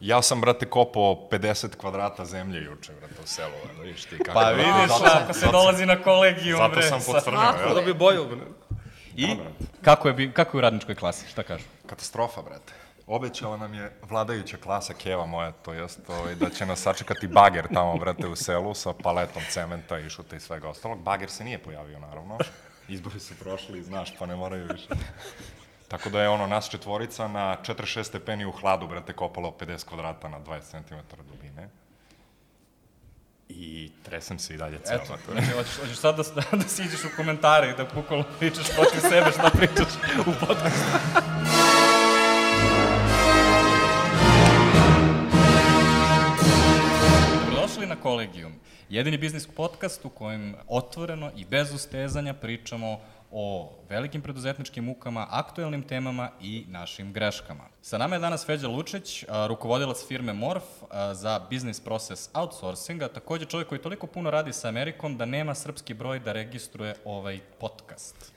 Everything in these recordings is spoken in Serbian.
Ja sam, brate, kopao 50 kvadrata zemlje juče, brate, u selu, evo, vidiš ti kako. Pa vidiš, Zato sam- ako se dolazi na kolegijum, Zato bre. sam sa- pocrnio, Ako evo. da bi boju, bre. I Da, kako je, bi- kako je u radničkoj klasi, šta kažu? Katastrofa, brate. Obećala nam je vladajuća klasa Keva moja, to jest ovaj, da će nas sačekati bager tamo, brate, u selu sa paletom cementa i šuta i svega ostalog. Bager se nije pojavio, naravno. Izbori su prošli, znaš, pa ne moraju više. Tako da je ono, nas četvorica na 46 stepeni u hladu, brate, kopalo 50 kvadrata na 20 cm dubine. I tresem se i dalje celo. Eto, znači, hoćeš, sad da, da siđeš u komentare i da bukvalno pričaš protiv sebe šta pričaš u podcastu. Dobrodošli na Kolegijum, jedini biznis podcast u kojem otvoreno i bez ustezanja pričamo o velikim preduzetničkim mukama, aktuelnim temama i našim greškama. Sa nama je danas Feđa Lučić, rukovodilac firme Morf za business process outsourcing, a takođe čovjek koji toliko puno radi sa Amerikom da nema srpski broj da registruje ovaj podcast.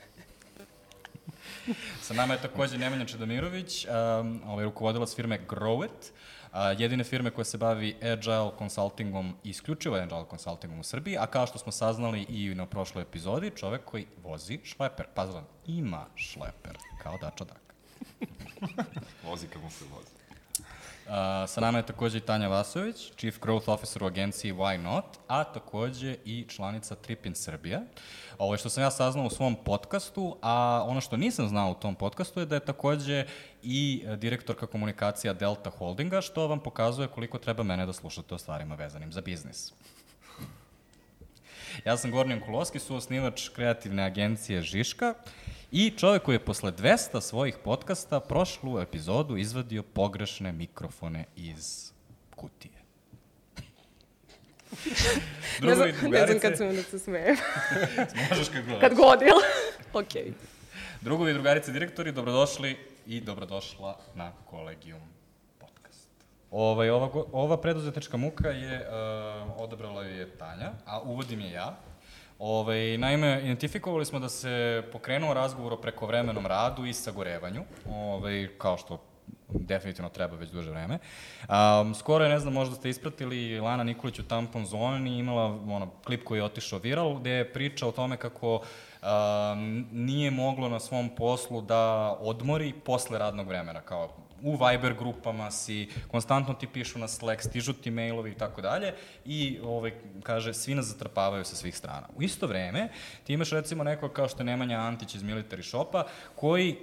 Sa nama je takođe Nemanja Čedomirović, um, ovaj rukovodilac firme Growit, a, jedine firme koja se bavi agile consultingom, isključivo agile consultingom u Srbiji, a kao što smo saznali i na prošloj epizodi, čovek koji vozi šleper. Pazlan, ima šleper, kao Dača Dak. Vozi mu se vozi. Sa nama je takođe i Tanja Vasović, Chief Growth Officer u agenciji Why Not, a takođe i članica Tripin Srbija. Ovo što sam ja saznao u svom podcastu, a ono što nisam znao u tom podcastu je da je takođe i e, direktorka komunikacija Delta Holdinga, što vam pokazuje koliko treba mene da slušate o stvarima vezanim za biznis. Ja sam Gornjan Kuloski, suosnivač kreativne agencije Žiška i čovek koji je posle 200 svojih podcasta prošlu epizodu izvadio pogrešne mikrofone iz kutije. Ne znam, ne znam kad sam da se smejem. Možeš kad god. Kad god, jel? Okej. Drugovi i drugarice direktori, dobrodošli i dobrodošla na Kolegijum. Ovaj, ova, ova preduzetnička muka je, uh, odabrala je Tanja, a uvodim je ja. Ovaj, naime, identifikovali smo da se pokrenuo razgovor o prekovremenom radu i sagorevanju, ovaj, kao što definitivno treba već duže vreme. Um, skoro je, ne znam, možda ste ispratili Lana Nikolić u Tampon Zoni, imala ono, klip koji je otišao viral, gde je priča o tome kako um, nije moglo na svom poslu da odmori posle radnog vremena, kao u Viber grupama si, konstantno ti pišu na Slack, stižu ti mailovi i tako dalje i ovaj, kaže, svi nas zatrpavaju sa svih strana. U isto vreme, ti imaš recimo nekog kao što je Nemanja Antić iz Military Shopa, koji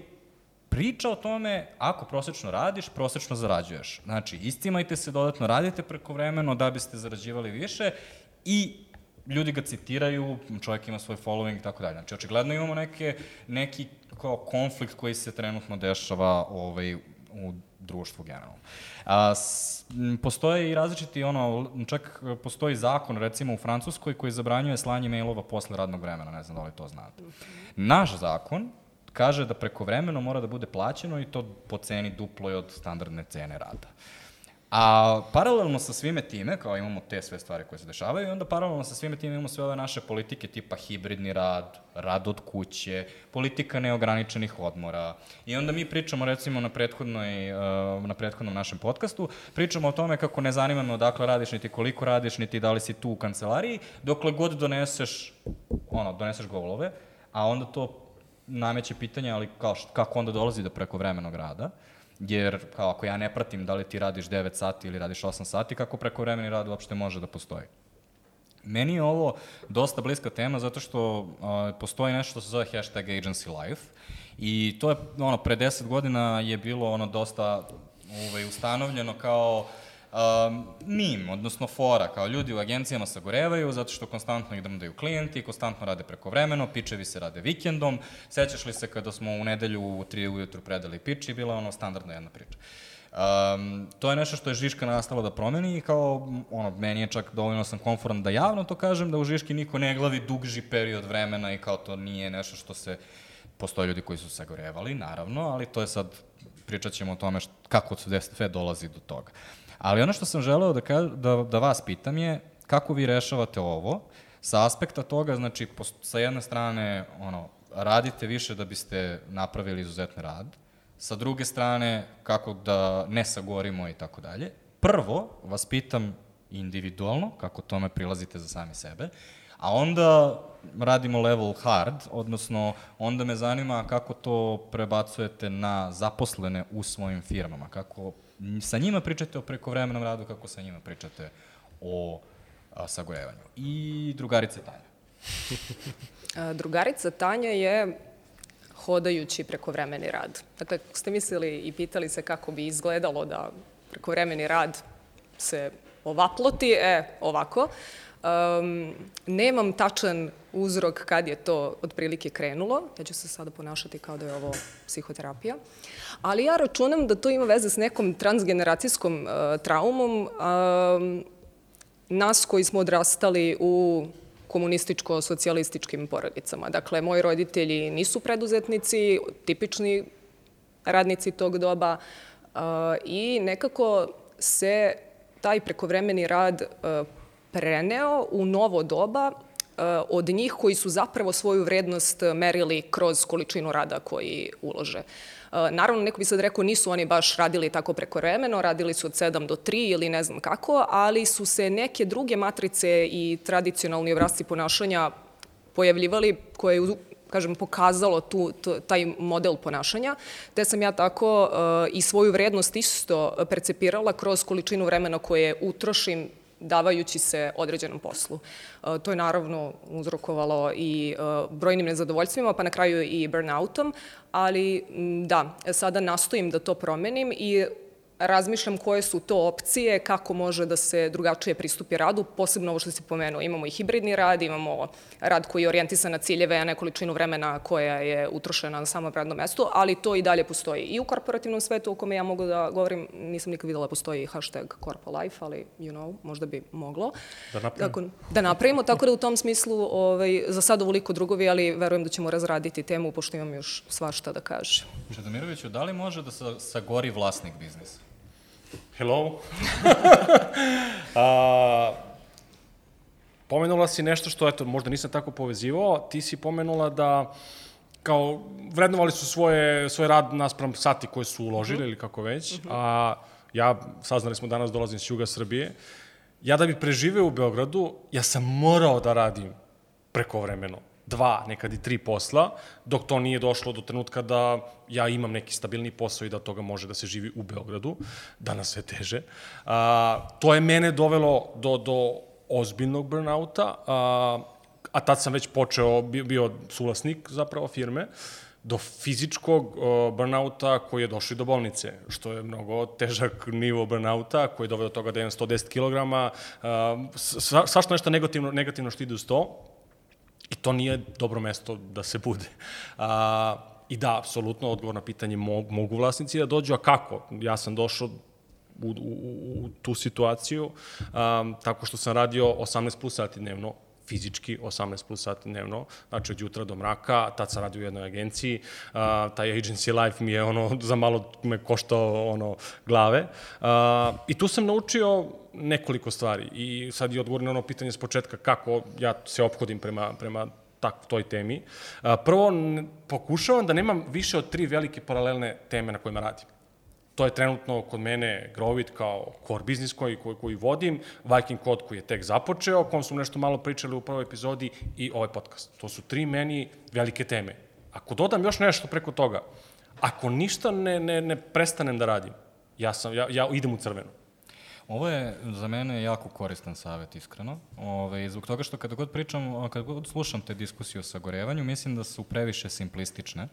priča o tome, ako prosečno radiš, prosečno zarađuješ. Znači, iscimajte se, dodatno radite prekovremeno da biste zarađivali više i ljudi ga citiraju, čovjek ima svoj following i tako dalje. Znači, očigledno imamo neke, neki kao konflikt koji se trenutno dešava ovaj, u društvu generalno. A, s, m, postoje i različiti, ono, čak postoji zakon, recimo u Francuskoj, koji zabranjuje slanje mailova posle radnog vremena, ne znam da li to znate. Naš zakon kaže da prekovremeno mora da bude plaćeno i to po ceni duploj od standardne cene rada. A paralelno sa svime time, kao imamo te sve stvari koje se dešavaju, i onda paralelno sa svime time imamo sve ove naše politike tipa hibridni rad, rad od kuće, politika neograničenih odmora. I onda mi pričamo recimo na, prethodnoj, uh, na prethodnom našem podcastu, pričamo o tome kako ne zanima me odakle radiš, niti koliko radiš, niti da li si tu u kancelariji, dokle god doneseš, ono, doneseš golove, a onda to nameće pitanje, ali kao, kako onda dolazi do prekovremenog rada? Jer, kao ako ja ne pratim da li ti radiš 9 sati ili radiš 8 sati, kako prekovremeni rad uopšte može da postoji? Meni je ovo dosta bliska tema zato što uh, postoji nešto što se zove hashtag agency life i to je, ono, pre 10 godina je bilo ono dosta ovaj, ustanovljeno kao um, mim, odnosno fora, kao ljudi u agencijama sagorevaju zato što konstantno ih drndaju klijenti, konstantno rade prekovremeno, pičevi se rade vikendom. Sećaš li se kada smo u nedelju u 3 ujutru predali pič i bila ono standardna jedna priča. Um, to je nešto što je Žiška nastala da promeni i kao, ono, meni je čak dovoljno sam konforan da javno to kažem, da u Žiški niko ne glavi dugži period vremena i kao to nije nešto što se, postoje ljudi koji su se gorevali, naravno, ali to je sad, pričat ćemo o tome št, kako sve dolazi do toga. Ali ono što sam želeo da, kaž, da, da vas pitam je, kako vi rešavate ovo, sa aspekta toga, znači, pos- sa jedne strane, ono, radite više da biste napravili izuzetni rad, sa druge strane, kako da ne sagorimo i tako dalje, prvo vas pitam individualno, kako tome prilazite za sami sebe, a onda radimo level hard, odnosno onda me zanima kako to prebacujete na zaposlene u svojim firmama, kako sa njima pričate o prekovremenom radu, kako sa njima pričate o a, sagorevanju. I drugarice Tanja. Drugarica Tanja je hodajući prekovremeni rad. Dakle, ako ste mislili i pitali se kako bi izgledalo da prekovremeni rad se ovaploti, e, ovako. Um, nemam tačan uzrok kad je to otprilike krenulo. Ja ću se sada ponašati kao da je ovo psihoterapija. Ali ja računam da to ima veze s nekom transgeneracijskom uh, traumom. Um, nas koji smo odrastali u komunističko-socijalističkim porodicama. Dakle, moji roditelji nisu preduzetnici, tipični radnici tog doba uh, i nekako se taj prekovremeni rad uh, preneo u novo doba uh, od njih koji su zapravo svoju vrednost merili kroz količinu rada koji ulože. Uh, naravno, neko bi sad rekao nisu oni baš radili tako prekovremeno, radili su od 7 do 3 ili ne znam kako, ali su se neke druge matrice i tradicionalni obrazci ponašanja pojavljivali koje je kažem, pokazalo tu, taj model ponašanja, te sam ja tako uh, i svoju vrednost isto percepirala kroz količinu vremena koje utrošim davajući se određenom poslu. Uh, to je naravno uzrokovalo i uh, brojnim nezadovoljstvima, pa na kraju i burnoutom, ali da, sada nastojim da to promenim i razmišljam koje su to opcije, kako može da se drugačije pristupi radu, posebno ovo što si pomenuo. Imamo i hibridni rad, imamo rad koji je orijentisan na ciljeve, a ne količinu vremena koja je utrošena na samom radnom mestu, ali to i dalje postoji. I u korporativnom svetu o kome ja mogu da govorim, nisam nikad videla postoji hashtag Corpo ali, you know, možda bi moglo. Da napravimo. Tako, da napravimo, tako da u tom smislu ovaj, za sad ovoliko drugovi, ali verujem da ćemo razraditi temu, pošto imam još svašta da kažem. Čedomiroviću, da li može da sa, sagori vlasnik biznisa? Hello. A, pomenula si nešto što, eto, možda nisam tako povezivao. Ti si pomenula da kao vrednovali su svoje, svoj rad naspram sati koje su uložili uh -huh. ili kako već. Uh -huh. A ja, saznali smo danas, dolazim s juga Srbije. Ja da bi preživeo u Beogradu, ja sam morao da radim prekovremeno dva, nekad i tri posla, dok to nije došlo do trenutka da ja imam neki stabilni posao i da toga može da se živi u Beogradu, danas sve teže. A, to je mene dovelo do, do ozbiljnog burnouta, a, a tad sam već počeo, bio, bio suvlasnik zapravo firme, do fizičkog uh, burnouta koji je došao do bolnice, što je mnogo težak nivo burnouta, koji je doveo do toga da imam 110 kg, uh, sva, svašto nešto negativno, negativno što ide uz to, I to nije dobro mesto da se bude. A, I da, apsolutno, odgovor na pitanje mogu, mogu vlasnici da dođu, a kako? Ja sam došao u, u, u tu situaciju um, tako što sam radio 18 plus sati dnevno fizički 18 plus sati dnevno, znači od jutra do mraka, tad sam radio u jednoj agenciji, uh, taj agency life mi je ono, za malo me koštao ono, glave. Uh, I tu sam naučio nekoliko stvari i sad je odgovor na ono pitanje s početka kako ja se ophodim prema, prema tak, toj temi. Prvo, pokušavam da nemam više od tri velike paralelne teme na kojima radim. To je trenutno kod mene Grovit kao core biznis koji, koji, koji vodim, Viking Code koji je tek započeo, o kom smo nešto malo pričali u prvoj epizodi i ovaj podcast. To su tri meni velike teme. Ako dodam još nešto preko toga, ako ništa ne, ne, ne prestanem da radim, ja, sam, ja, ja idem u crveno. Ovo je za mene jako koristan savet, iskreno. Ove, zbog toga što kada god pričam, kada god slušam te diskusije o sagorevanju, mislim da su previše simplistične.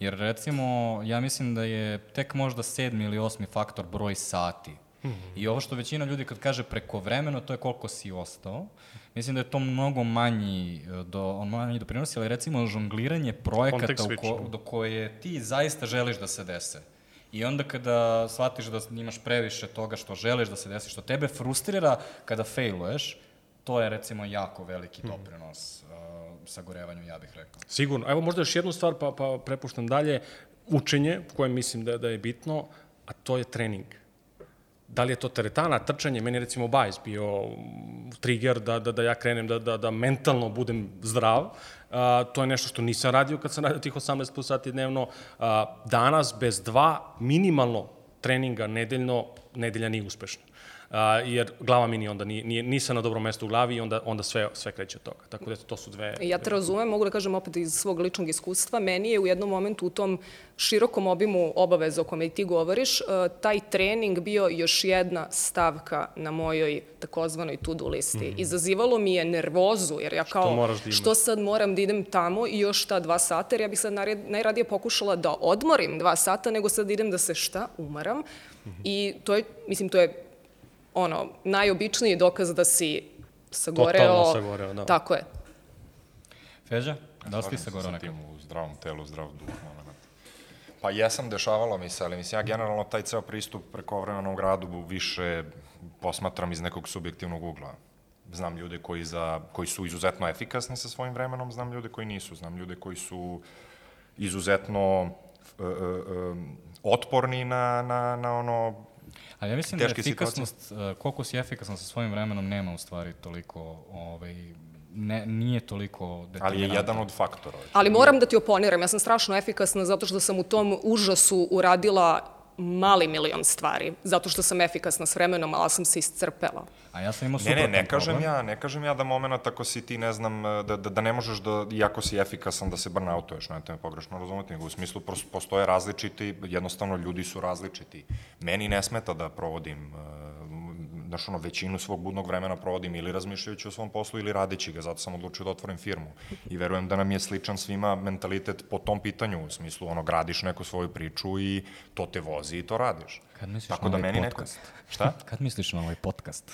Jer recimo, ja mislim da je tek možda sedmi ili osmi faktor broj sati. Mm -hmm. I ovo što većina ljudi kad kaže prekovremeno, to je koliko si ostao. Mislim da je to mnogo manji, do, manji doprinos, ali recimo žongliranje projekata u ko, do koje ti zaista želiš da se dese. I onda kada shvatiš da imaš previše toga što želiš da se desi, što tebe frustrira kada failuješ, to je recimo jako veliki mhm. doprinos sagorevanju, ja bih rekao. Sigurno. Evo možda još jednu stvar, pa, pa prepuštam dalje. Učenje, koje mislim da, da je bitno, a to je trening. Da li je to teretana, trčanje, meni recimo bajs bio trigger da, da, da ja krenem da, da, da mentalno budem zdrav. A, to je nešto što nisam radio kad sam radio tih 18 plus sati dnevno. A, danas bez dva minimalno treninga nedeljno nedelja nije uspešna. A, jer glava mi ni onda nije, nije, nisam na dobrom mestu u glavi i onda, onda sve, sve kreće od toga. Tako da to su dve... Ja te razumem, mogu da kažem opet iz svog ličnog iskustva. Meni je u jednom momentu u tom širokom obimu obaveza o kome ti govoriš, e, taj trening bio još jedna stavka na mojoj takozvanoj to-do listi. Mm -hmm. Izazivalo mi je nervozu, jer ja kao, moraš da što sad moram da idem tamo i još ta dva sata, jer ja bih sad najradije pokušala da odmorim dva sata, nego sad idem da se šta, umaram. Mm -hmm. I to je, mislim, to je ono, najobičniji dokaz da si sagoreo. Totalno sagoreo, da. Tako je. Feđa, da li ti sagoreo nekako? u zdravom telu, zdrav duh, moment. Pa jesam, dešavalo mi se, ali mislim, ja generalno taj ceo pristup preko vremenom gradu više posmatram iz nekog subjektivnog ugla. Znam ljude koji, za, koji su izuzetno efikasni sa svojim vremenom, znam ljude koji nisu, znam ljude koji su izuzetno uh, uh, otporni na, na, na ono Ali ja mislim da efikasnost, situacije. Uh, koliko si efikasan sa svojim vremenom, nema u stvari toliko, ovaj, ne, nije toliko Ali je jedan od faktora. Ali moram da ti oponiram, ja sam strašno efikasna zato što sam u tom užasu uradila mali milion stvari, zato što sam efikasna s vremenom, ali sam se iscrpela. A ja sam imao Ne, ne, ne kažem problem. ja, ne kažem ja da moment ako si ti, ne znam, da, da, da ne možeš da, iako si efikasan, da se burnoutuješ, ne, to je pogrešno razumeti, nego u smislu postoje različiti, jednostavno ljudi su različiti. Meni ne smeta da provodim znaš, ono, većinu svog budnog vremena provodim ili razmišljajući o svom poslu ili radeći ga, zato sam odlučio da otvorim firmu. I verujem da nam je sličan svima mentalitet po tom pitanju, u smislu, ono, gradiš neku svoju priču i to te vozi i to radiš. Kad misliš Tako na da ovaj meni podcast? Neko... Šta? Kad misliš na ovaj podcast?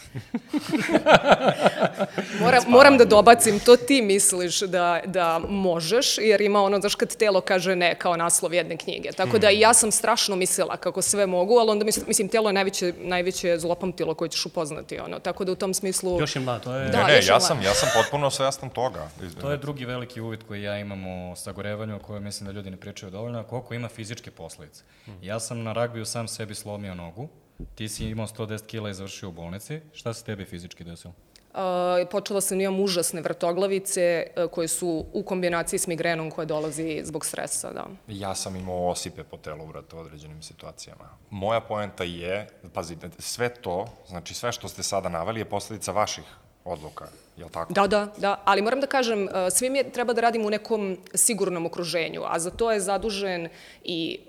moram, moram da dobacim, to ti misliš da, da možeš, jer ima ono, znaš, kad telo kaže ne, kao naslov jedne knjige. Tako da i ja sam strašno mislila kako sve mogu, ali onda mislim, mislim telo je najveće, najveće zlopamtilo koje ćeš upoznati, ono. Tako da u tom smislu... Još je mlad, to je... Da, ne, ne, ja sam, ja sam potpuno svestan toga. To je drugi veliki uvid koji ja imam o sagorevanju, o kojoj mislim da ljudi ne pričaju dovoljno, koliko ima fizičke posledice. Ja sam na ragbiju sam sebi slomio nogu, ti si imao 110 kila i završio u bolnici, šta se tebi fizički desilo? Uh, počela sam imam užasne vrtoglavice uh, koje su u kombinaciji s migrenom koja dolazi zbog stresa, da. Ja sam imao osipe po telu, vrata, u određenim situacijama. Moja poenta je, pazite, sve to, znači sve što ste sada navali je posledica vaših odluka, je li tako? Da, da, da, ali moram da kažem, uh, svi mi treba da radimo u nekom sigurnom okruženju, a za to je zadužen i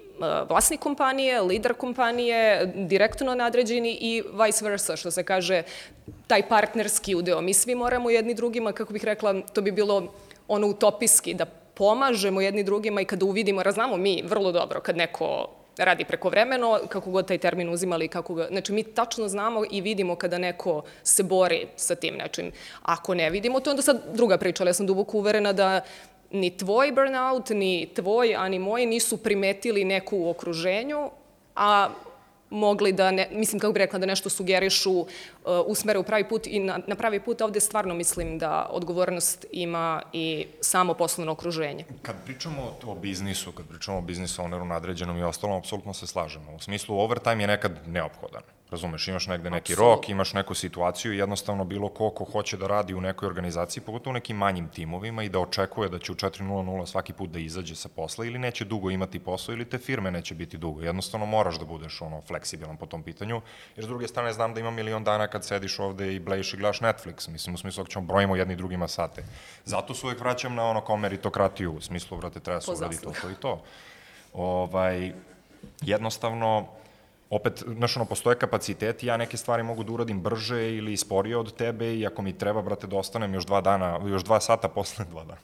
vlasnik kompanije, lider kompanije, direktno nadređeni i vice versa, što se kaže, taj partnerski udeo. Mi svi moramo jedni drugima, kako bih rekla, to bi bilo ono utopijski, da pomažemo jedni drugima i kada uvidimo, raznamo mi vrlo dobro kad neko radi prekovremeno, kako god taj termin uzimali, kako ga, znači mi tačno znamo i vidimo kada neko se bori sa tim nečim. Ako ne vidimo, to onda sad druga priča, ali ja sam duboko uverena da ni tvoj burnout, ni tvoj, a ni moj nisu primetili neku u okruženju, a mogli da, ne, mislim kako bih rekla, da nešto sugerišu, uh, usmere u pravi put i na, na pravi put ovde stvarno mislim da odgovornost ima i samo poslovno okruženje. Kad pričamo o biznisu, kad pričamo o biznisu owneru nadređenom i ostalom, apsolutno se slažemo. U smislu, overtime je nekad neophodan. Razumeš, imaš negde neki Absolut. rok, imaš neku situaciju i jednostavno bilo ko ko hoće da radi u nekoj organizaciji, pogotovo u nekim manjim timovima i da očekuje da će u 4.00 svaki put da izađe sa posla ili neće dugo imati posao ili te firme neće biti dugo. Jednostavno moraš da budeš ono fleksibilan po tom pitanju, jer s druge strane znam da ima milion dana kad sediš ovde i blejiš i gledaš Netflix, mislim u smislu ako ćemo brojimo jedni drugima sate. Zato se uvek vraćam na ono kao meritokratiju, u smislu, vrate, treba se uraditi to, to i to. Ovaj, jednostavno, opet, znaš, ono, postoje kapaciteti, ja neke stvari mogu da uradim brže ili sporije od tebe i ako mi treba, brate, da ostanem još dva dana, još dva sata posle, dva dana,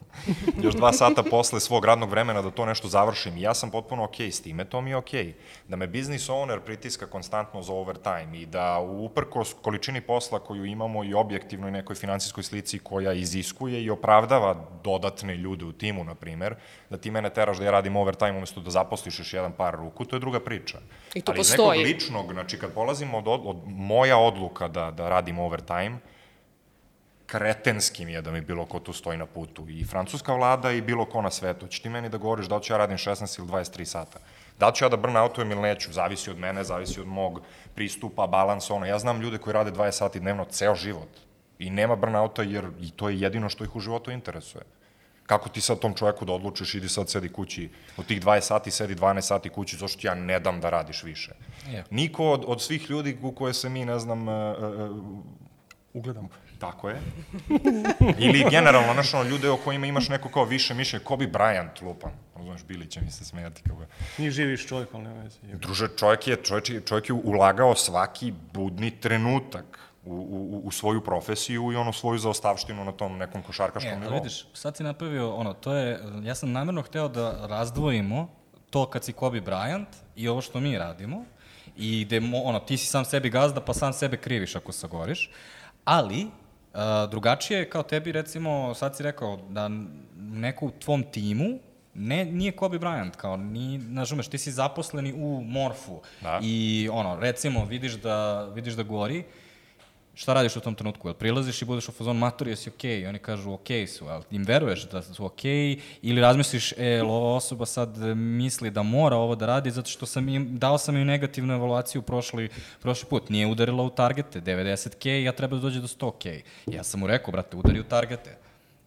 još dva sata posle svog radnog vremena da to nešto završim. I ja sam potpuno okej okay s time, to mi je okej. Okay. Da me business owner pritiska konstantno za overtime i da uprkos količini posla koju imamo i objektivnoj nekoj finansijskoj slici koja iziskuje i opravdava dodatne ljude u timu, na primer, da ti mene teraš da ja radim overtime umesto da zaposliš još jedan par ruku, to je druga priča. I to Ali postoji nekog ličnog, znači kad polazimo od, od moja odluka da, da radim overtime, kretenski mi je da mi bilo ko tu stoji na putu. I francuska vlada i bilo ko na svetu. Či ti meni da govoriš da li ću ja radim 16 ili 23 sata. Da li ću ja da burnoutujem ili neću, zavisi od mene, zavisi od mog pristupa, balansa, ono. Ja znam ljude koji rade 20 sati dnevno ceo život. I nema burnouta jer i to je jedino što ih u životu interesuje. Kako ti sad tom čoveku da odlučiš, idi sad sedi kući, od tih 20 sati sedi 12 sati kući, zašto ti ja ne dam da radiš više? Je. Niko od, od svih ljudi u koje se mi, ne znam, uh, uh, Ugledam. Tako je. Ili generalno, znaš, ono, ljude o kojima imaš neko kao više mišljenje, Kobe Bryant, lupan. Razumeš, Bili će mi se smijati kako je. Nije živiš čovjek, ali nema veze. Druže, čovjek je, čovjek, je- čovjek je ulagao svaki budni trenutak u, u, u svoju profesiju i ono svoju zaostavštinu na tom nekom košarkaškom E, nivou. vidiš, sad si napravio, ono, to je, ja sam namjerno hteo da razdvojimo to kad si Kobe Bryant i ovo što mi radimo, i gde, ono, ti si sam sebi gazda, pa sam sebe kriviš ako sagoriš, ali, uh, drugačije je kao tebi, recimo, sad si rekao da neko u tvom timu ne, nije Kobe Bryant, kao, ni, znaš, ti si zaposleni u Morfu Da. i, ono, recimo, vidiš da, vidiš da gori, šta radiš u tom trenutku? Jel prilaziš i budeš u fazon matori, jesi okej? I oni kažu okej su, ali im veruješ da su okej? Ili razmisliš, e, jel ova osoba sad misli da mora ovo da radi zato što sam im, dao sam im negativnu evaluaciju prošli, prošli put. Nije udarila u targete, 90k, ja treba da dođe do 100k. Ja sam mu rekao, brate, udari u targete.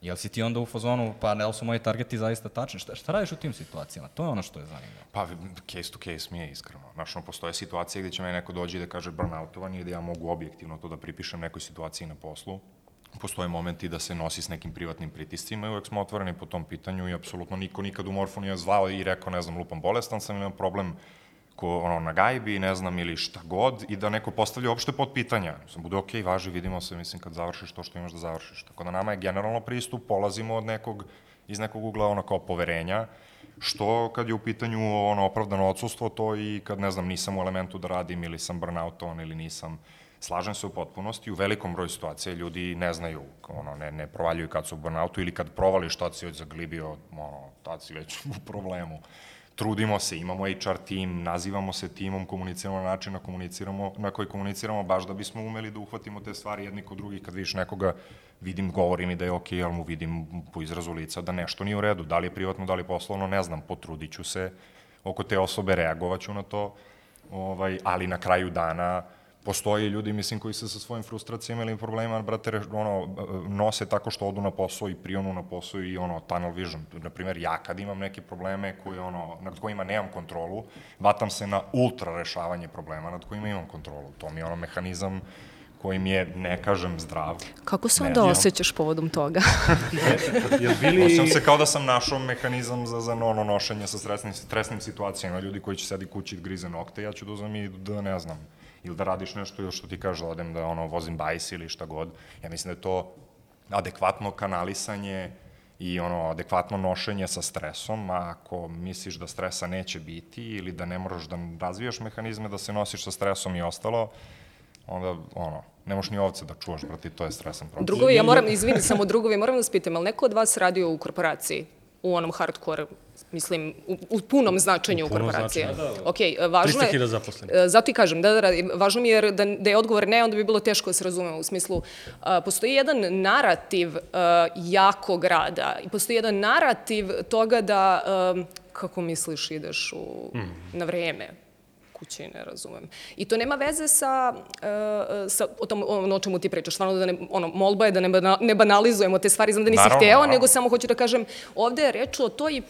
Jel si ti onda u fazonu, pa ne li su moji targeti zaista tačni? Šta, šta radiš u tim situacijama? To je ono što je zanimljivo. Pa, case to case mi je iskreno. Znaš, ono, postoje situacije gde će me neko dođi da kaže burnoutovan i da ja mogu objektivno to da pripišem nekoj situaciji na poslu. Postoje momenti da se nosi s nekim privatnim pritiscima i uvek smo otvoreni po tom pitanju i apsolutno niko nikad u Morfu nije zvao i rekao, ne znam, lupam bolestan sam, imam problem ko, ono, na gajbi, ne znam, ili šta god, i da neko postavlja uopšte pod pitanja. Sam bude, okej, važi, vidimo se, mislim, kad završiš to što imaš da završiš. Tako da nama je generalno pristup, polazimo od nekog, iz nekog ugla, ono, kao poverenja, što kad je u pitanju ono opravdano odsustvo, to i kad, ne znam, nisam u elementu da radim ili sam burnoutovan ili nisam, slažem se u potpunosti, u velikom broju situacija ljudi ne znaju, ono, ne, ne provaljuju kad su u burnoutu ili kad provališ, tad si već zaglibio, ono, tad si već u problemu trudimo se, imamo HR tim, nazivamo se timom, komuniciramo na način na, komuniciramo, na koji komuniciramo baš da bismo umeli da uhvatimo te stvari jedni kod drugih. Kad vidiš nekoga, vidim, govori mi da je okej, ali mu vidim po izrazu lica da nešto nije u redu. Da li je privatno, da li je poslovno, ne znam, potrudit ću se oko te osobe, reagovaću na to, ovaj, ali na kraju dana postoje ljudi, mislim, koji se sa svojim frustracijama ili problemima, brate, ono, nose tako što odu na posao i prionu na posao i ono, tunnel vision. Naprimjer, ja kad imam neke probleme koje, ono, nad kojima nemam kontrolu, vatam se na ultra rešavanje problema nad kojima imam kontrolu. To mi je ono mehanizam koji mi je, ne kažem, zdrav. Kako se onda osjećaš povodom toga? Jel bili... Osjećam se kao da sam našao mehanizam za, za ono nošenje sa stresnim, stresnim situacijama. Ljudi koji će sedi kući i grize nokte, ja ću da uzem i da ne znam, ili da radiš nešto ili što ti kaže, da odem da ono, vozim bajs ili šta god. Ja mislim da je to adekvatno kanalisanje i ono, adekvatno nošenje sa stresom, a ako misliš da stresa neće biti ili da ne moraš da razvijaš mehanizme da se nosiš sa stresom i ostalo, onda, ono, ne možeš ni ovce da čuvaš, brati, to je stresan proces. Drugovi, ja moram, izvini, samo drugovi, moram da vas pitam, ali neko od vas radio u korporaciji? U onom hardcore, mislim, u, u punom značenju U korporacije. značenju, Ok, važno je... 300.000 zaposlenih. E, Zato i kažem, da, da, da, važno mi je jer da, da je odgovor ne, onda bi bilo teško da se razumemo u smislu, a, postoji jedan narativ a, jakog rada i postoji jedan narativ toga da, a, kako misliš, ideš u, na vreme, kući, ne razumem. I to nema veze sa, uh, sa o, tom, ono o čemu ti pričaš. Stvarno da ne, ono, molba je da ne, bana, ne banalizujemo te stvari, znam da nisi Naravno, hteo, naravno. nego samo hoću da kažem, ovde je reč o toj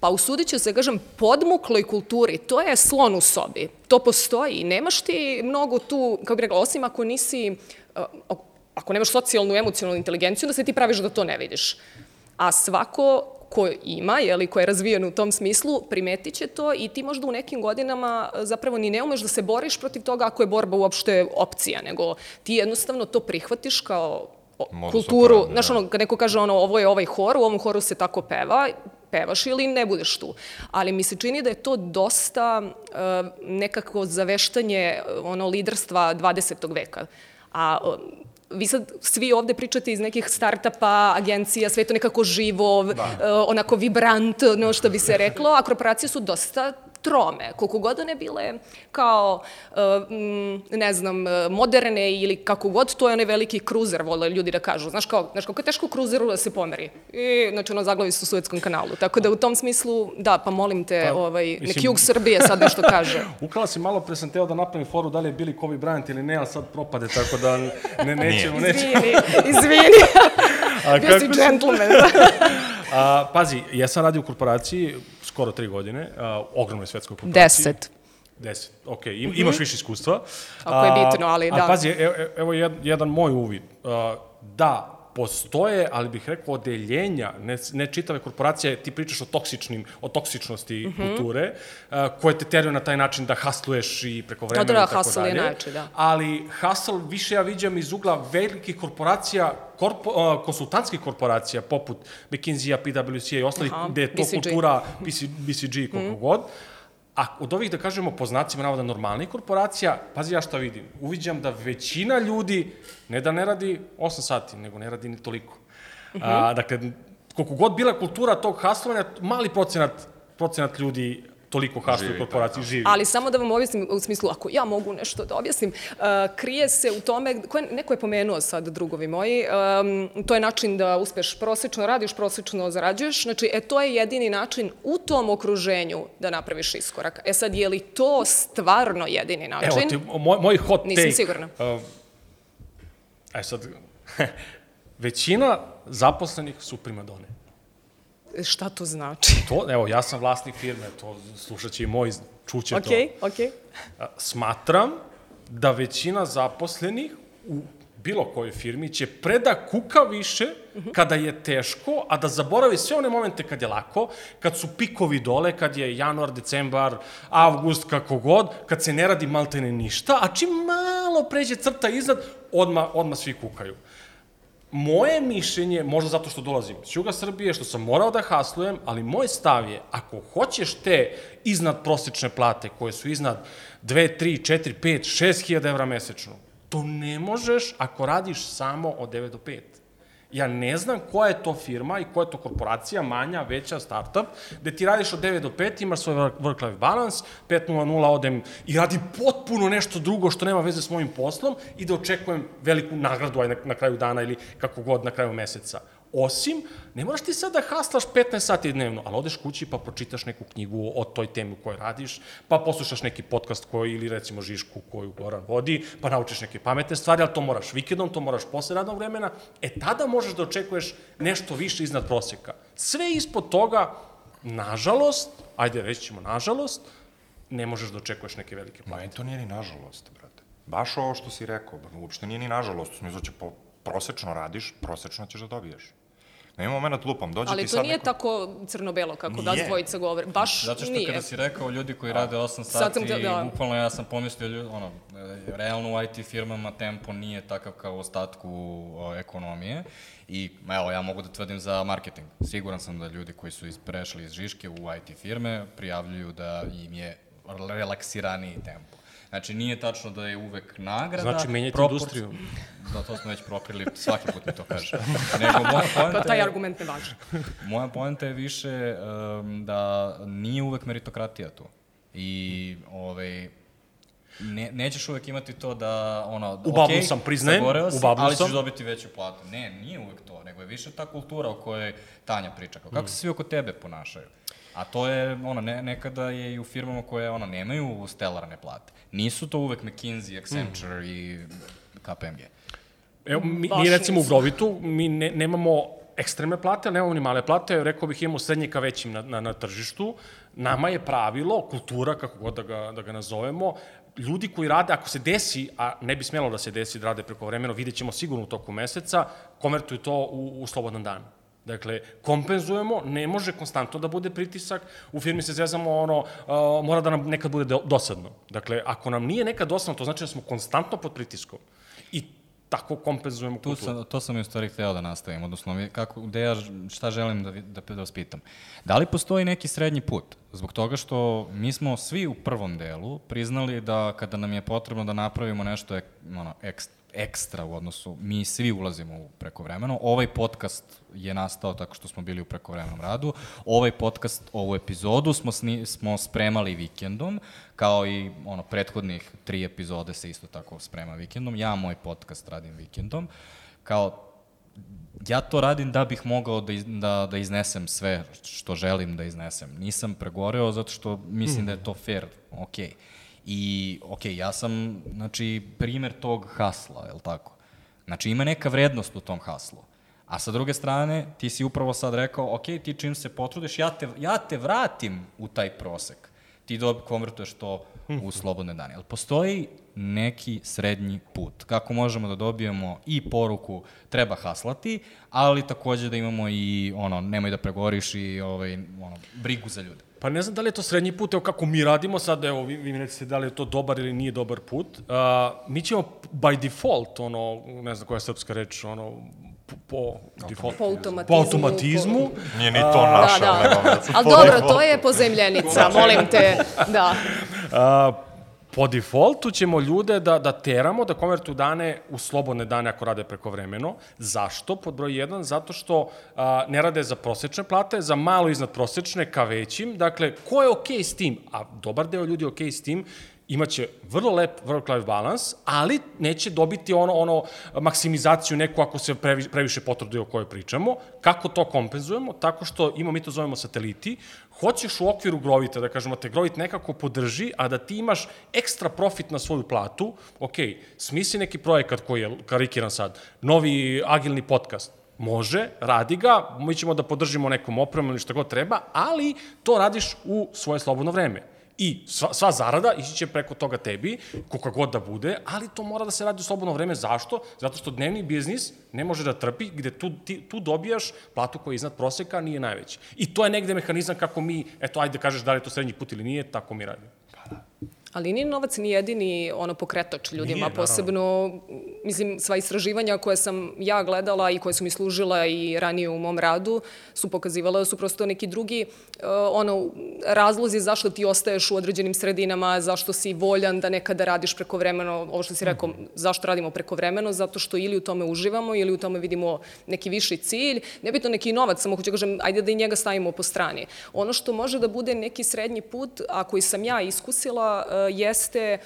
Pa usudit ću se, kažem, podmukloj kulturi, to je slon u sobi. To postoji. Nemaš ti mnogo tu, kako bih rekla, osim ako nisi, uh, ako nemaš socijalnu, emocionalnu inteligenciju, da se ti praviš da to ne vidiš. A svako ko ima, jeli, ko je razvijen u tom smislu, primetit će to i ti možda u nekim godinama e, zapravo ni ne umeš da se boriš protiv toga ako je borba uopšte opcija, nego ti jednostavno to prihvatiš kao Modus kulturu, znaš da. ono, kad neko kaže ono, ovo je ovaj hor, u ovom horu se tako peva, pevaš ili ne budeš tu. Ali mi se čini da je to dosta uh, nekako zaveštanje ono liderstva 20. veka. A uh, vi sad svi ovde pričate iz nekih startapa, agencija, sve je to nekako živo, da. uh, onako vibrant, no što bi se reklo, a korporacije su dosta trome, koliko god one bile kao, mm, ne znam, uh, moderne ili kako god, to je onaj veliki kruzer, vole ljudi da kažu. Znaš kao, znaš kako je teško kruzeru da se pomeri. I, znači, ono, zaglavi su u Suetskom kanalu. Tako da u tom smislu, da, pa molim te, Pa, ovaj, mislim- neki jug Srbije sad nešto kaže. Ukrala si malo pre sam teo da napravim foru da li je bili Kobe Bryant ili ne, ali sad propade, tako da ne, nećemo, nećemo. Izvini, izvini. A Bio si džentlmen. A, pazi, ja sam radio u korporaciji skoro tri godine, a, ogromnoj svetskoj korporaciji. Deset. Deset, ok, im, imaš više iskustva. Ako je bitno, ali a, da. A pazi, evo, evo jed- jedan moj uvid. A, da, postoje, ali bih rekao, odeljenja, ne, ne čitave korporacije, ti pričaš o toksičnim, o toksičnosti Mhm. kulture, a, koje te teraju na taj način da hasluješ i preko vremena Da, da, i tako hustle je dalje. najjači, da. Ali hustle više ja viđam iz ugla velikih korporacija, korpo, a, konsultantskih korporacija, poput McKinsey-a, PwC-a i ostalih, Aha, gde je to BCG. kultura PC, BCG i koliko mm. god. A od ovih, da kažemo, po znacima navoda normalnih korporacija, pazi ja šta vidim, uviđam da većina ljudi ne da ne radi 8 sati, nego ne radi ni toliko. Uh -huh. A, dakle, koliko god bila kultura tog haslovanja, mali procenat, procenat ljudi toliko hasluje u Živi, korporaciji, živi. Ali samo da vam objasnim, u smislu, ako ja mogu nešto da objasnim, uh, krije se u tome, ko je, neko je pomenuo sad, drugovi moji, um, to je način da uspeš prosečno, radiš prosečno, zarađuješ, znači, e, to je jedini način u tom okruženju da napraviš iskorak. E sad, je li to stvarno jedini način? Evo ti, moj, moj hot Nisam take. sigurna. Uh, e sad, većina zaposlenih su primadone. Šta to znači? To, evo, ja sam vlasnik firme, to slušat će i moj, čuće to. Okej, okej. Smatram da većina zaposlenih u bilo kojoj firmi će preda kuka više kada je teško, a da zaboravi sve one momente kad je lako, kad su pikovi dole, kad je januar, decembar, avgust, kako god, kad se ne radi maltene ništa, a čim malo pređe crta iznad, odma, odma svi kukaju. Moje mišljenje, možda zato što dolazim iz Juga Srbije, što sam morao da haslujem, ali moj stav je, ako hoćeš te iznad prosječne plate, koje su iznad 2, 3, 4, 5, 6 hiljada evra mesečno, to ne možeš ako radiš samo od 9 do 5. Ja ne znam koja je to firma i koja je to korporacija, manja, veća, startup, gde ti radiš od 9 do 5, imaš svoj work-life balance, 5.00 odem i radim potpuno nešto drugo što nema veze s mojim poslom i da očekujem veliku nagradu aj na, na kraju dana ili kako god na kraju meseca. Osim, ne moraš ti sad da haslaš 15 sati dnevno, ali odeš kući pa pročitaš neku knjigu o toj temi u kojoj radiš, pa poslušaš neki podcast koji, ili recimo Žišku koju Goran vodi, pa naučiš neke pametne stvari, ali to moraš vikendom, to moraš posle radnog vremena, e tada možeš da očekuješ nešto više iznad prosjeka. Sve ispod toga, nažalost, ajde reći ćemo nažalost, ne možeš da očekuješ neke velike plate. Meni to nije ni nažalost, brate. Baš ovo što si rekao, uopšte nije ni nažalost. U smislu će po, prosečno radiš, prosečno ćeš da dobiješ. Nema moment lupam, dođe Ali ti to sad nije neko... tako crno-belo kako da Nije. dvojica govore. Baš Zato što nije. kada si rekao ljudi koji rade 8 Sad sati, sam da- da. bukvalno ja sam pomislio, ljudi, ono, e, realno u IT firmama tempo nije takav kao u ostatku o, ekonomije i evo, ja mogu da tvrdim za marketing. Siguran sam da ljudi koji su iz, prešli iz Žiške u IT firme prijavljuju da im je relaksiraniji tempo. Znači, nije tačno da je uvek nagrada. Znači, menjajte propor- industriju. Da, to smo već prokrili, svaki put mi to kaže. Nego, moja poenta Pa taj je- argument ne važi. Moja poenta je više um, da nije uvek meritokratija tu. I ovaj, ne, nećeš uvek imati to da, ono, U bablu okej, sam, priznajem, u si, bablu ali sam. ćeš dobiti veću platu. Ne, nije uvek to, nego je više ta kultura o kojoj Tanja priča. Kao, Mm. kako se svi oko tebe ponašaju. A to je, ono, ne, nekada je i u firmama koje, ono, nemaju stelarne plate. Nisu to uvek McKinsey, Accenture i KPMG. Evo, mi, Baš mi recimo u. Grovitu, mi ne, nemamo ekstremne plate, ali nemamo ni male plate, rekao bih imamo srednje ka većim na, na, na tržištu. Nama je pravilo, kultura, kako god da ga, da ga nazovemo, ljudi koji rade, ako se desi, a ne bi smelo da se desi da rade preko vremena, vidjet ćemo sigurno u toku meseca, konvertuju to u, u slobodan dan. Dakle, kompenzujemo, ne može konstantno da bude pritisak, u firmi se zvezamo ono, uh, mora da nam nekad bude do- dosadno. Dakle, ako nam nije nekad dosadno, to znači da smo konstantno pod pritiskom. I tako kompenzujemo Tu kulturu. sam, to sam i u stvari hteo da nastavim, odnosno kako, gde ja, šta želim da, da, da vas pitam. Da li postoji neki srednji put? Zbog toga što mi smo svi u prvom delu priznali da kada nam je potrebno da napravimo nešto ek, ono, ekst, ekstra u odnosu, mi svi ulazimo u prekovremeno. Ovaj podcast je nastao tako što smo bili u prekovremenom radu. Ovaj podcast, ovu epizodu smo, sni, smo spremali vikendom, kao i ono, prethodnih tri epizode se isto tako sprema vikendom. Ja moj podcast radim vikendom. Kao ja to radim da bih mogao da, iz, da, da iznesem sve što želim da iznesem. Nisam pregoreo zato što mislim da je to fair, ok. I, ok, ja sam, znači, primer tog hasla, je li tako? Znači, ima neka vrednost u tom haslu. A sa druge strane, ti si upravo sad rekao, ok, ti čim se potrudiš, ja te, ja te vratim u taj prosek. Ti do, konvertuješ to u slobodne dane. Ali postoji neki srednji put. Kako možemo da dobijemo i poruku treba haslati, ali takođe da imamo i ono, nemoj da pregoriš i ovaj, ono, brigu za ljude. Pa ne znam da li je to srednji put, evo kako mi radimo sad, evo vi, vi mi recite da li je to dobar ili nije dobar put. Uh, mi ćemo by default, ono, ne znam koja je srpska reč, ono, po, po default, Po automatizmu. po automatizmu, Nije ni to naše, da, da. Ali dobro, to je pozemljenica, molim te. Da. A, po defaultu ćemo ljude da, da teramo da konvertuju dane u slobodne dane ako rade prekovremeno. Zašto? Pod broj 1, zato što a, ne rade za prosečne plate, za malo iznad prosečne ka većim. Dakle, ko je okej okay s tim? A dobar deo ljudi je okej okay s tim imaće vrlo lep work-life balans, ali neće dobiti ono, ono maksimizaciju neku ako se previ, previše potruduje o kojoj pričamo. Kako to kompenzujemo? Tako što imamo, mi to zovemo sateliti, hoćeš u okviru Grovita, da kažemo, te Grovit nekako podrži, a da ti imaš ekstra profit na svoju platu, ok, smisli neki projekat koji je karikiran sad, novi agilni podcast, Može, radi ga, mi ćemo da podržimo nekom opremom ili šta god treba, ali to radiš u svoje slobodno vreme. I sva, sva zarada ići će preko toga tebi, koliko god da bude, ali to mora da se radi u slobodno vreme. Zašto? Zato što dnevni biznis ne može da trpi, gde tu, ti, tu dobijaš platu koja je iznad proseka, nije najveći. I to je negde mehanizam kako mi, eto, ajde da kažeš da li je to srednji put ili nije, tako mi radimo. Ali nije novac ni jedini ono pokretač ljudima, Nije, posebno, mislim, sva istraživanja koje sam ja gledala i koje su mi služila i ranije u mom radu su pokazivala da su prosto neki drugi uh, ono, razlozi zašto ti ostaješ u određenim sredinama, zašto si voljan da nekada radiš prekovremeno, ovo što si rekao, zašto radimo prekovremeno, zato što ili u tome uživamo ili u tome vidimo neki viši cilj, nebitno neki novac, samo hoću da kažem, ajde da i njega stavimo po strani. Ono što može da bude neki srednji put, a koji sam ja iskusila, uh, jeste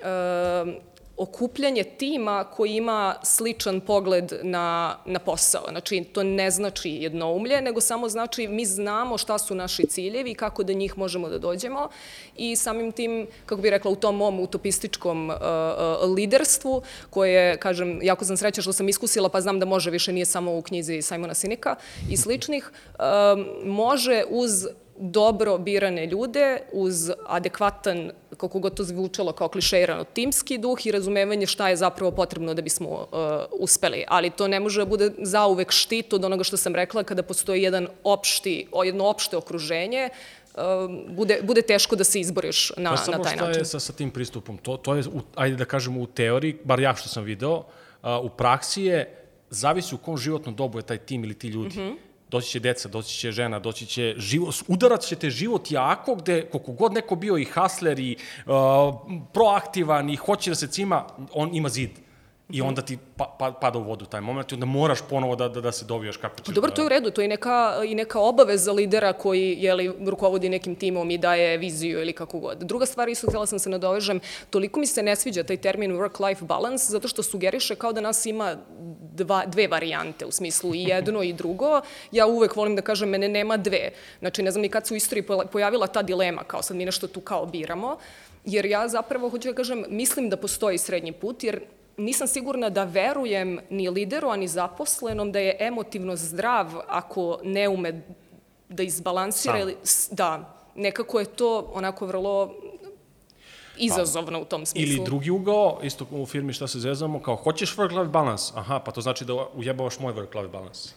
uh, okupljanje tima koji ima sličan pogled na, na posao. Znači, to ne znači jednoumlje, nego samo znači mi znamo šta su naši ciljevi i kako da njih možemo da dođemo i samim tim, kako bih rekla, u tom mom utopističkom uh, liderstvu, koje, kažem, jako sam sreća što sam iskusila, pa znam da može, više nije samo u knjizi Simona Sinika i sličnih, može uz dobro birane ljude uz adekvatan, koliko god to zvučalo kao klišeirano, timski duh i razumevanje šta je zapravo potrebno da bismo uh, uspeli. Ali to ne može da bude zauvek štit od onoga što sam rekla, kada postoji jedan opšti, jedno opšte okruženje, uh, bude, bude teško da se izboriš na, Pa na samo taj šta način. je sa, sa tim pristupom? To, to je, u, ajde da kažemo, u teoriji, bar ja što sam video, a, u praksi je, zavisi u kom životnom dobu je taj tim ili ti ljudi. Mm -hmm. Doći će deca, doći će žena, doći će život, udarat ćete život jako gde koliko god neko bio i hasler i uh, proaktivan i hoće da se cima, on ima zid. I onda ti pa, pa, pada u vodu taj moment i onda moraš ponovo da, da, da se dobijaš kako ćeš. Pa dobro, da... to je u redu, to je neka, i neka obaveza lidera koji je li, rukovodi nekim timom i daje viziju ili kako god. Druga stvar, isto htjela sam se nadovežem, toliko mi se ne sviđa taj termin work-life balance, zato što sugeriše kao da nas ima dva, dve varijante, u smislu i jedno i drugo. Ja uvek volim da kažem, mene nema dve. Znači, ne znam ni kad se u istoriji pojavila ta dilema, kao sad mi nešto tu kao biramo, jer ja zapravo, hoću da kažem, mislim da postoji srednji put, jer nisam sigurna da verujem ni lideru, ani zaposlenom da je emotivno zdrav ako ne ume da izbalansira. Ili, da, nekako je to onako vrlo izazovno u tom smislu. Ili drugi ugao, isto u firmi šta se zezamo, kao hoćeš work-life balance, aha, pa to znači da ujebavaš moj work-life balance.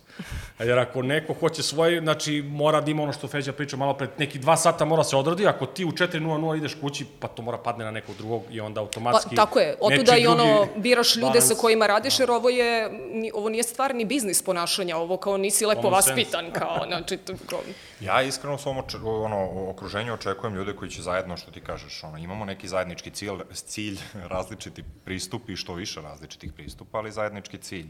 Jer ako neko hoće svoj, znači mora da ima ono što Feđa priča malo pred neki dva sata mora se odradi, ako ti u 4.00 ideš kući, pa to mora padne na nekog drugog i onda automatski... Pa, tako je, otuda i ono, biraš ljude balance. sa kojima radiš, jer ovo je, ovo nije stvar ni biznis ponašanja, ovo kao nisi lepo vaspitan, kao, znači, to, kao... Ja iskreno u svom ono, okruženju očekujem ljude koji će zajedno, što ti kažeš, ono, imamo neki zajednički cilj, cilj različiti pristup i što više različitih pristupa, ali zajednički cilj.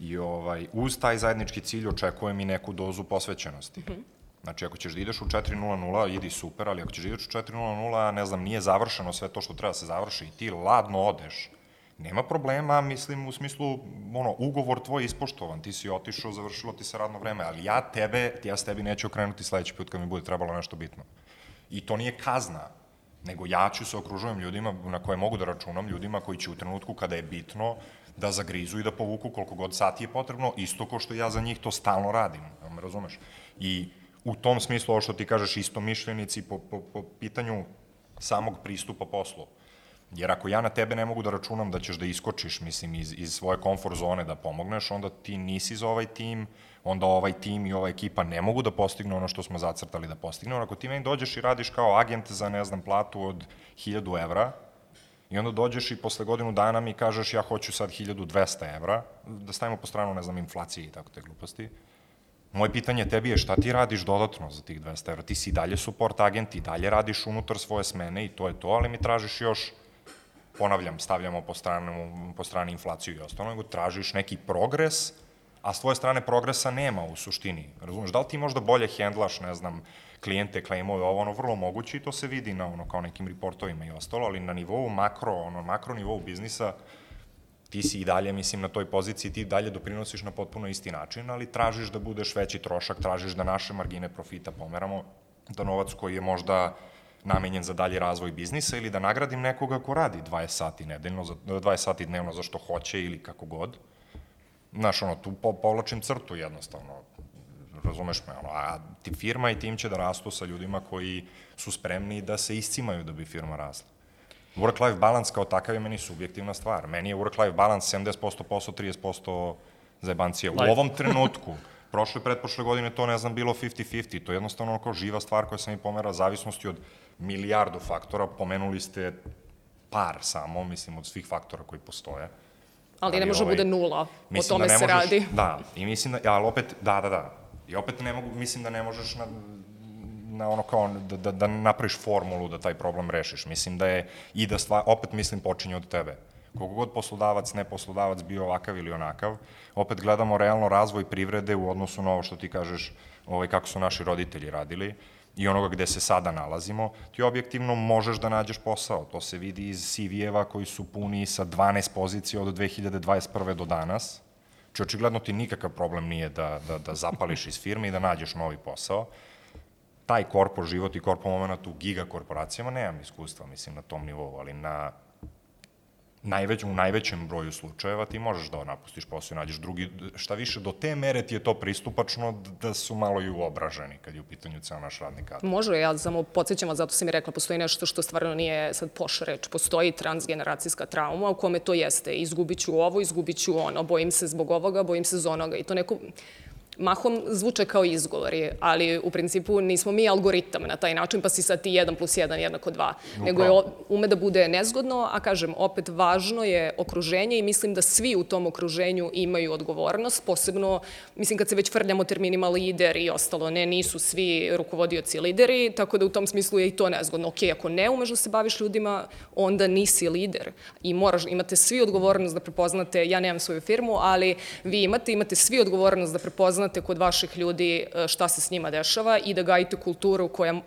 I ovaj, uz taj zajednički cilj očekujem i neku dozu posvećenosti. Mm -hmm. Znači, ako ćeš da ideš u 4.00, idi super, ali ako ćeš da ideš u 4.00, ne znam, nije završeno sve to što treba da se završi i ti ladno odeš, nema problema, mislim, u smislu, ono, ugovor tvoj ispoštovan, ti si otišao, završilo ti se radno vreme, ali ja tebe, ja s tebi neću okrenuti sledeći put kad mi bude trebalo nešto bitno. I to nije kazna, nego ja ću se okružujem ljudima na koje mogu da računam, ljudima koji će u trenutku kada je bitno da zagrizu i da povuku koliko god sati je potrebno, isto ko što ja za njih to stalno radim, jel me razumeš? I u tom smislu, ovo što ti kažeš, isto mišljenici po, po, po pitanju samog pristupa poslu. Jer ako ja na tebe ne mogu da računam da ćeš da iskočiš, mislim, iz, iz svoje komfort zone da pomogneš, onda ti nisi za ovaj tim, onda ovaj tim i ova ekipa ne mogu da postignu ono što smo zacrtali da postignu. Ako ti meni dođeš i radiš kao agent za, ne znam, platu od 1000 evra, I onda dođeš i posle godinu dana mi kažeš ja hoću sad 1200 evra, da stavimo po stranu, ne znam, inflacije i tako te gluposti. Moje pitanje tebi je šta ti radiš dodatno za tih 200 evra? Ti si dalje support agent, i dalje radiš unutar svoje smene i to je to, ali mi tražiš još, ponavljam, stavljamo po, stranu, po strani inflaciju i ostalo, nego tražiš neki progres, a s tvoje strane progresa nema u suštini. Razumeš, da li ti možda bolje hendlaš, ne znam, klijente, klejmove, ovo ono vrlo moguće i to se vidi na ono kao nekim reportovima i ostalo, ali na nivou makro, ono makro nivou biznisa ti si i dalje, mislim, na toj poziciji, ti dalje doprinosiš na potpuno isti način, ali tražiš da budeš veći trošak, tražiš da naše margine profita pomeramo, da novac koji je možda namenjen za dalji razvoj biznisa ili da nagradim nekoga ko radi 20 sati nedeljno, 20 sati dnevno za što hoće ili kako god. Znaš, ono, tu po, povlačim crtu jednostavno razumeš me, ono, a ti firma i tim će da rastu sa ljudima koji su spremni da se iscimaju da bi firma rasla. Work-life balance kao takav je meni subjektivna stvar. Meni je work-life balance 70% posao, 30% zajebancija. U ovom trenutku, prošle, pretprošle godine to ne znam bilo 50-50, to je jednostavno ono kao živa stvar koja se mi pomera zavisnosti od milijardu faktora, pomenuli ste par samo, mislim, od svih faktora koji postoje. Ali, ali ne može ovaj, bude nula, o tome da se možeš, radi. Da, i mislim da, ali opet, da, da, da, I opet ne mogu, mislim da ne možeš na, na ono kao da, da, da napraviš formulu da taj problem rešiš. Mislim da je i da stvar, opet mislim počinje od tebe. Koliko god poslodavac, ne poslodavac bio ovakav ili onakav, opet gledamo realno razvoj privrede u odnosu na ovo što ti kažeš, ovaj, kako su naši roditelji radili i onoga gde se sada nalazimo, ti objektivno možeš da nađeš posao. To se vidi iz CV-eva koji su puni sa 12 pozicija od 2021. do danas, Či očigledno ti nikakav problem nije da, da, da zapališ iz firme i da nađeš novi posao. Taj korpo život i korpo moment u giga korporacijama nemam iskustva, mislim, na tom nivou, ali na najveć, u najvećem broju slučajeva ti možeš da napustiš posao i nađeš drugi, šta više, do te mere ti je to pristupačno da su malo i uobraženi kad je u pitanju ceo naš radni kadar. Može, ja samo podsjećam, zato sam i rekla, postoji nešto što stvarno nije sad poša reč, postoji transgeneracijska trauma u kome to jeste, izgubit ću ovo, izgubit ću ono, bojim se zbog ovoga, bojim se za onoga i to neko, mahom zvuče kao izgovori, ali u principu nismo mi algoritam na taj način, pa si sad ti 1 plus 1 jednako 2. No, nego je ume da bude nezgodno, a kažem, opet važno je okruženje i mislim da svi u tom okruženju imaju odgovornost, posebno, mislim, kad se već frljamo terminima lider i ostalo, ne, nisu svi rukovodioci lideri, tako da u tom smislu je i to nezgodno. Ok, ako ne umeš da se baviš ljudima, onda nisi lider i moraš, imate svi odgovornost da prepoznate, ja nemam svoju firmu, ali vi imate, imate svi odgovornost da prepoznate prepoznate kod vaših ljudi e, šta se s njima dešava i da gajite kulturu koja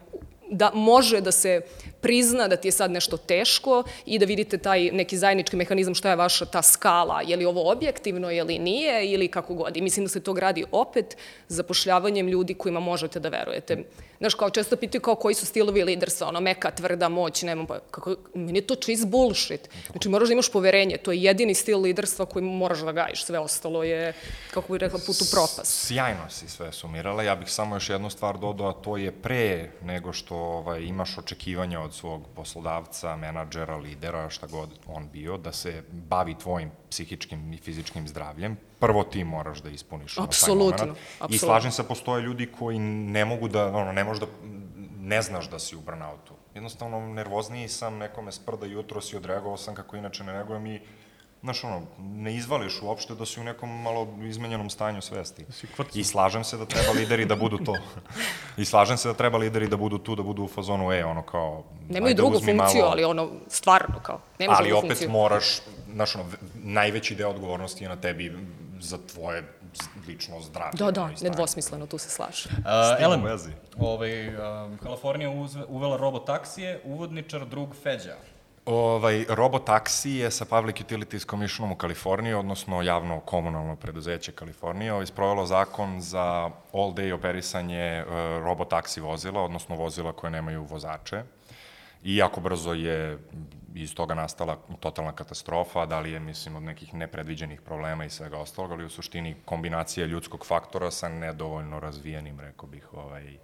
da može da se prizna da ti je sad nešto teško i da vidite taj neki zajednički mehanizam šta je vaša ta skala, je li ovo objektivno, je li nije ili kako god. I mislim da se to gradi opet zapošljavanjem ljudi kojima možete da verujete. Znaš, kao često pitaju kao koji su stilovi liderstva, ono meka, tvrda, moć, nema, pa kako, meni je to čist bullshit. Znači, moraš da imaš poverenje, to je jedini stil liderstva koji moraš da gajiš, sve ostalo je, kako bih rekla, put u propast. Sjajno si sve sumirala, ja bih samo još jednu stvar dodao, to je pre nego što ovaj, imaš očekivanja od svog poslodavca, menadžera, lidera, šta god on bio, da se bavi tvojim psihičkim i fizičkim zdravljem, prvo ti moraš da ispuniš apsolutno, taj moment. I slažem se, postoje ljudi koji ne mogu da, ono, ne možda, ne znaš da si u burnoutu. Jednostavno, nervozniji sam, nekome sprda jutro si odreagovao sam kako inače ne reagujem i znaš, ono, ne izvališ uopšte da si u nekom malo izmenjenom stanju svesti. Da I slažem se da treba lideri da budu to. I slažem se da treba lideri da budu tu, da budu u fazonu, e, ono, kao... Nemaju drugu funkciju, malo... ali ono, stvarno, kao, nemaš ali drugu funkciju. Ali opet moraš, znaš, ono, najveći deo odgovornosti je na tebi za tvoje lično zdravlje. Da, da, nedvosmisleno, tu se slaže. Uh, Elen, ovaj, uh, Kalifornija uvela robotaksije, uvodničar drug Feđa. Ovaj, robotaksi je sa Public Utilities Commissionom u Kaliforniji, odnosno javno komunalno preduzeće Kalifornije, ovaj, sprovelo zakon za all day operisanje uh, robotaksi vozila, odnosno vozila koje nemaju vozače. I jako brzo je iz toga nastala totalna katastrofa, da li je, mislim, od nekih nepredviđenih problema i svega ostalog, ali u suštini kombinacija ljudskog faktora sa nedovoljno razvijenim, rekao bih, ovaj,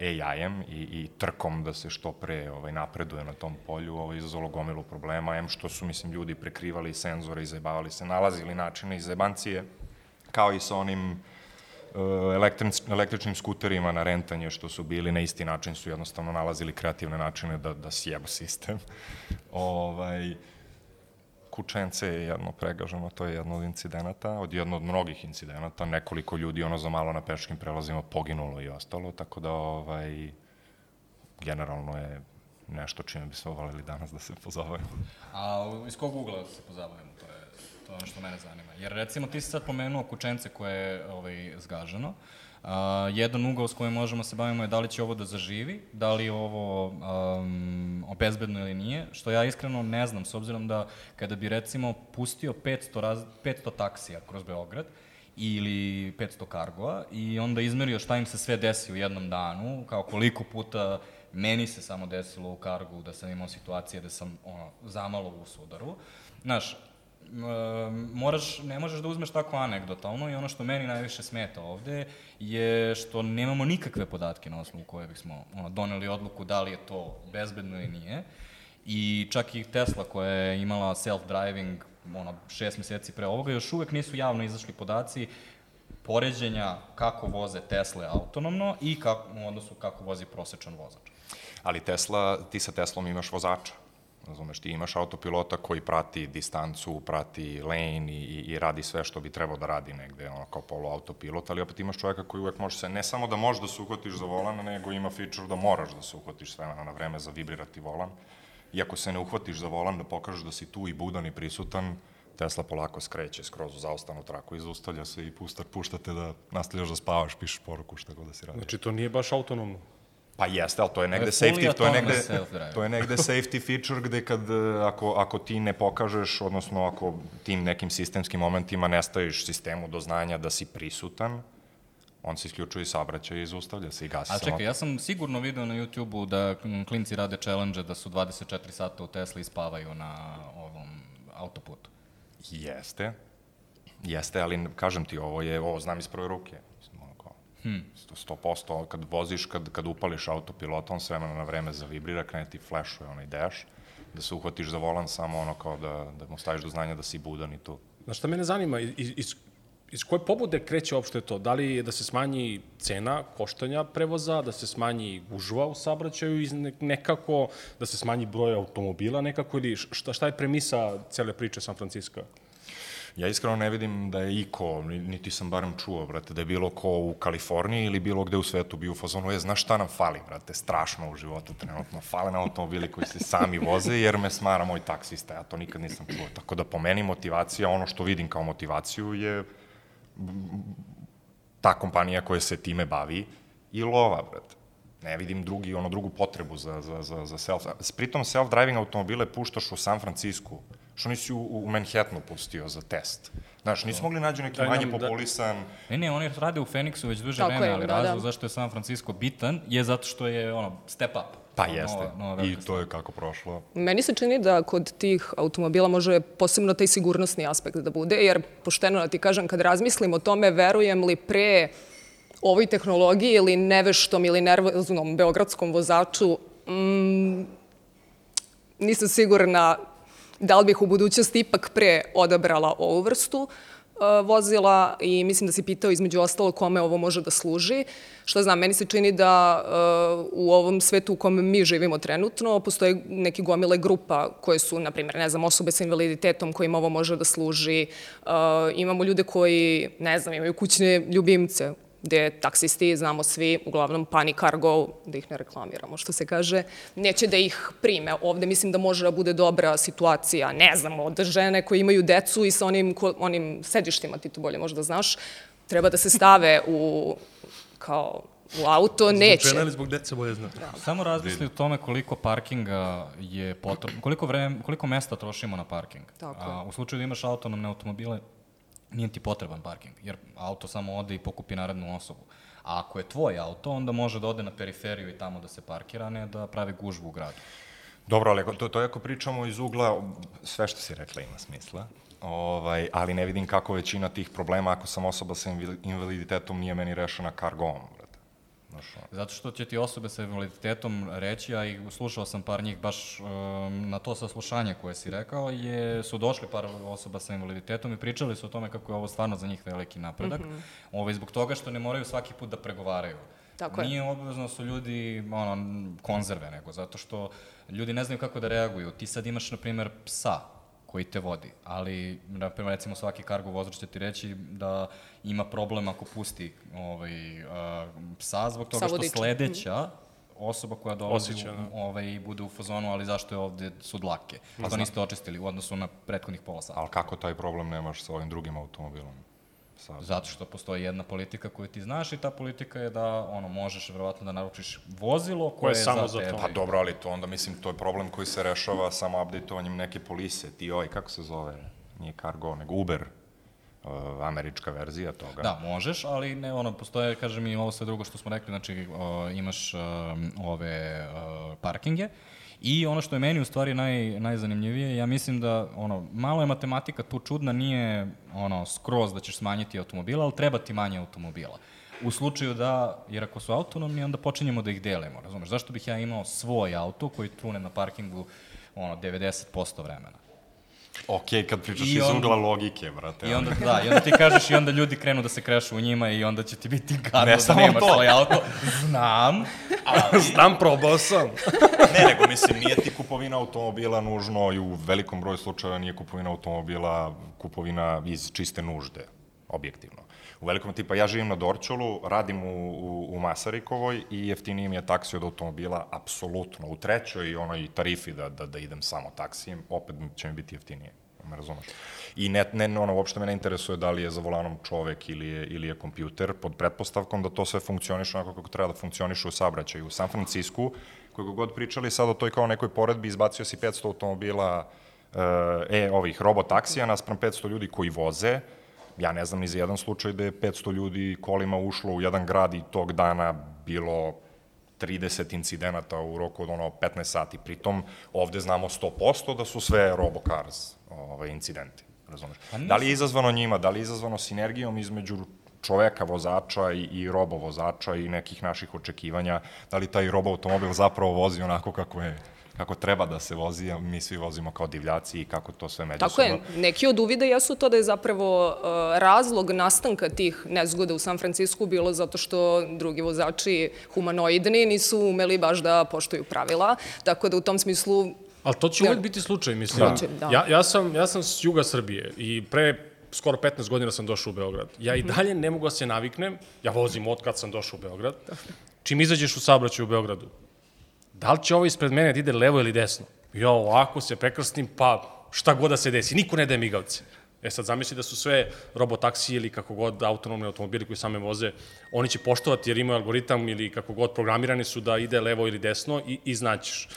AI-em i, i trkom da se što pre ovaj, napreduje na tom polju, ovo ovaj, izazvalo gomilu problema, em što su, mislim, ljudi prekrivali senzore i zajebavali se, nalazili načine iz zebancije, kao i sa onim uh, električnim skuterima na rentanje što su bili na isti način su jednostavno nalazili kreativne načine da, da sjebu sistem. ovaj, Kučence je jedno pregaženo, to je jedno od incidenata, od jedno od mnogih incidenata, nekoliko ljudi ono za malo na peškim prelazima poginulo i ostalo, tako da ovaj, generalno je nešto čime bi se ovalili danas da se pozovemo. A iz kog ugla se pozabavimo? To je, to je ono što mene zanima. Jer recimo ti si sad pomenuo kučence koje je ovaj, zgaženo. Uh, jedan ugao s kojim možemo se bavimo je da li će ovo da zaživi, da li je ovo um, obezbedno ili nije, što ja iskreno ne znam, s obzirom da kada bi recimo pustio 500, raz, 500 taksija kroz Beograd, ili 500 kargova i onda izmerio šta im se sve desi u jednom danu, kao koliko puta meni se samo desilo u kargu da sam imao situacije da sam ono, zamalo u sudaru. Znaš, moraš, ne možeš da uzmeš tako anegdotalno i ono što meni najviše smeta ovde je što nemamo nikakve podatke na osnovu koje bismo ono, doneli odluku da li je to bezbedno ili nije. I čak i Tesla koja je imala self-driving ono, šest meseci pre ovoga, još uvek nisu javno izašli podaci poređenja kako voze Tesla autonomno i kako, u odnosu kako vozi prosečan vozač. Ali Tesla, ti sa Teslom imaš vozača. Razumeš, ti imaš autopilota koji prati distancu, prati lane i, i, radi sve što bi trebao da radi negde, ono, kao polu autopilot, ali opet imaš čoveka koji uvek može se, ne samo da možeš da se uhvatiš za volan, nego ima feature da moraš da se uhvatiš sve na vreme za vibrirati volan. I ako se ne uhvatiš za volan da pokažeš da si tu i budan i prisutan, Tesla polako skreće skroz u zaostanu traku i zaustavlja se i pušta, puštate da nastavljaš da spavaš, pišeš poruku, šta god da si radi. Znači, to nije baš autonomno. Pa jeste, ali to je negde to je safety, to je negde, to je negde safety feature gde kad, e, ako, ako ti ne pokažeš, odnosno ako tim nekim sistemskim momentima ne staviš sistemu do znanja da si prisutan, on se isključuje i sabraća i zaustavlja se i gasi A čekaj, ja sam sigurno video na YouTube-u da klinci rade challenge da su 24 sata u Tesla i spavaju na ovom autoputu. Jeste. Jeste, ali kažem ti, ovo je, ovo znam iz prve ruke. Hmm. 100%, kad voziš, kad, kad upališ autopilot, on sve na vreme zavibrira, krene ti flashuje onaj dash, da se uhvatiš za volan samo ono kao da, da mu staviš do znanja da si budan i tu. Znaš šta mene zanima, iz, iz, iz koje pobude kreće uopšte to? Da li je da se smanji cena koštanja prevoza, da se smanji gužva u saobraćaju iz nekako, da se smanji broj automobila nekako ili šta, šta je premisa cele priče San Francisco? Ja iskreno ne vidim da je iko, niti sam barem čuo, brate, da je bilo ko u Kaliforniji ili bilo gde u svetu bio u fazonu, je, znaš šta nam fali, brate, strašno u životu trenutno, fale na automobili koji se sami voze, jer me smara moj taksista, ja to nikad nisam čuo. Tako da po meni motivacija, ono što vidim kao motivaciju je ta kompanija koja se time bavi i lova, brate. Ne vidim drugi, ono, drugu potrebu za, za, za, za self... Pritom self-driving automobile puštaš u San Francisco, što nisi u, u Manhattanu pustio za test. Znaš, nisu mogli nađu neki manje da- populisan... Da... Ne, ne, oni rade u Phoenixu već duže vreme, ali da, razlog da. zašto je San Francisco bitan je zato što je, ono, step up. Pa jeste, nova, nova i to je kako prošlo. Meni se čini da kod tih automobila može posebno taj sigurnosni aspekt da bude, jer pošteno da ti kažem, kad razmislim o tome, verujem li pre ovoj tehnologiji ili neveštom ili nervoznom beogradskom vozaču, mm, nisam sigurna da li bih u budućnosti ipak pre odabrala ovu vrstu uh, vozila i mislim da si pitao između ostalo kome ovo može da služi. Što znam, meni se čini da uh, u ovom svetu u kome mi živimo trenutno postoje neke gomile grupa koje su, na primjer, ne znam, osobe sa invaliditetom kojima ovo može da služi. Uh, imamo ljude koji, ne znam, imaju kućne ljubimce gde taksisti, znamo svi, uglavnom pani cargo, da ih ne reklamiramo, što se kaže, neće da ih prime. Ovde mislim da može da bude dobra situacija, ne znam, od žene koje imaju decu i sa onim, onim sedištima, ti to bolje možda znaš, treba da se stave u, kao, u auto, zbog neće. Zbog žene zbog deca bolje zna. Da. Samo razmisli o tome koliko parkinga je potrebno, koliko, vreme, koliko mesta trošimo na parking. Tako. A, u slučaju da imaš autonomne automobile, nije ti potreban parking, jer auto samo ode i pokupi narednu osobu. A ako je tvoj auto, onda može da ode na periferiju i tamo da se parkira, ne da pravi gužvu u gradu. Dobro, ali to, to ako pričamo iz ugla, sve što si rekla ima smisla, ovaj, ali ne vidim kako većina tih problema, ako sam osoba sa invaliditetom, nije meni rešena kargom. Zato što će ti osobe sa invaliditetom reći, a i slušao sam par njih baš um, na to saslušanje koje si rekao, je, su došli par osoba sa invaliditetom i pričali su o tome kako je ovo stvarno za njih veliki napredak. Mm -hmm. ovaj, zbog toga što ne moraju svaki put da pregovaraju. Tako je. Nije obavezno su ljudi ono, konzerve, nego zato što ljudi ne znaju kako da reaguju. Ti sad imaš, na primer, psa koji te vodi, ali, na primer, recimo svaki kargo vozač će ti reći da ima problem ako pusti ovaj, uh, psa zbog toga Psa što sledeća osoba koja dolazi Osjeća, u, da. ovaj, bude u fazonu, ali zašto je ovde su dlake? Pa to niste očistili u odnosu na prethodnih pola sata. Ali kako taj problem nemaš sa ovim drugim automobilom? Sa... Zato što postoji jedna politika koju ti znaš i ta politika je da ono možeš verovatno da naručiš vozilo koje, Koje je samo za za tebe. to. Pa dobro, ali to onda, mislim, to je problem koji se rešava samo updateovanjem neke polise. Ti ovaj, kako se zove? Nije Cargo, nego Uber. Uh, američka verzija toga. Da, možeš, ali ne, ono, postoje, kažem i ovo sve drugo što smo rekli, znači o, imaš um, ove o, parkinge i ono što je meni u stvari naj, najzanimljivije, ja mislim da, ono, malo je matematika tu čudna, nije, ono, skroz da ćeš smanjiti automobila, ali treba ti manje automobila. U slučaju da, jer ako su autonomni, onda počinjemo da ih delimo, razumeš? Zašto bih ja imao svoj auto koji trune na parkingu, ono, 90% vremena? Ok, kad pričaš I iz ugla logike, brate. I onda, da, i onda ti kažeš i onda ljudi krenu da se krešu u njima i onda će ti biti gadno Ne da nemaš to. svoj auto. Znam, Znam, probao sam. Ne, nego mislim, nije ti kupovina automobila nužno i u velikom broju slučajeva nije kupovina automobila kupovina iz čiste nužde, objektivno. U velikom tipa, ja živim na Dorćolu, radim u, u, u Masarikovoj i jeftiniji mi je taksi od automobila, apsolutno. U trećoj onoj tarifi da, da, da idem samo taksijem, opet će mi biti jeftinije. Me razumeš? I ne, ne, ono, uopšte me ne interesuje da li je za volanom čovek ili je, ili je kompjuter, pod pretpostavkom da to sve funkcioniše onako kako treba da funkcioniše u saobraćaju. U San Francisku, koliko god pričali sad o toj kao nekoj poredbi, izbacio si 500 automobila e, ovih robotaksija naspram 500 ljudi koji voze, ja ne znam ni za jedan slučaj da je 500 ljudi kolima ušlo u jedan grad i tog dana bilo 30 incidenata u roku od ono 15 sati. Pritom ovde znamo 100% da su sve robocars ovaj, incidenti. Razumeš? Da li je izazvano njima, da li je izazvano sinergijom između čoveka, vozača i, i robo vozača i nekih naših očekivanja, da li taj robo automobil zapravo vozi onako kako je kako treba da se vozi, a mi svi vozimo kao divljaci i kako to sve međusobno. Tako je, neki od uvida jesu to da je zapravo uh, razlog nastanka tih nezgoda u San Francisku bilo zato što drugi vozači humanoidni nisu umeli baš da poštuju pravila, tako da u tom smislu Ali to će uvek biti slučaj, mislim. Da. Da. Ja, ja, sam, ja sam s juga Srbije i pre skoro 15 godina sam došao u Beograd. Ja i dalje ne mogu da se naviknem, ja vozim od kad sam došao u Beograd. Čim izađeš u saobraćaju u Beogradu, da li će ovo ispred mene da ide levo ili desno? Ja ovako se prekrstim, pa šta god da se desi, niko ne daje migavce. E sad zamisli da su sve robotaksije ili kako god autonomni automobili koji same voze, oni će poštovati jer imaju algoritam ili kako god programirani su da ide levo ili desno i, i znaćeš.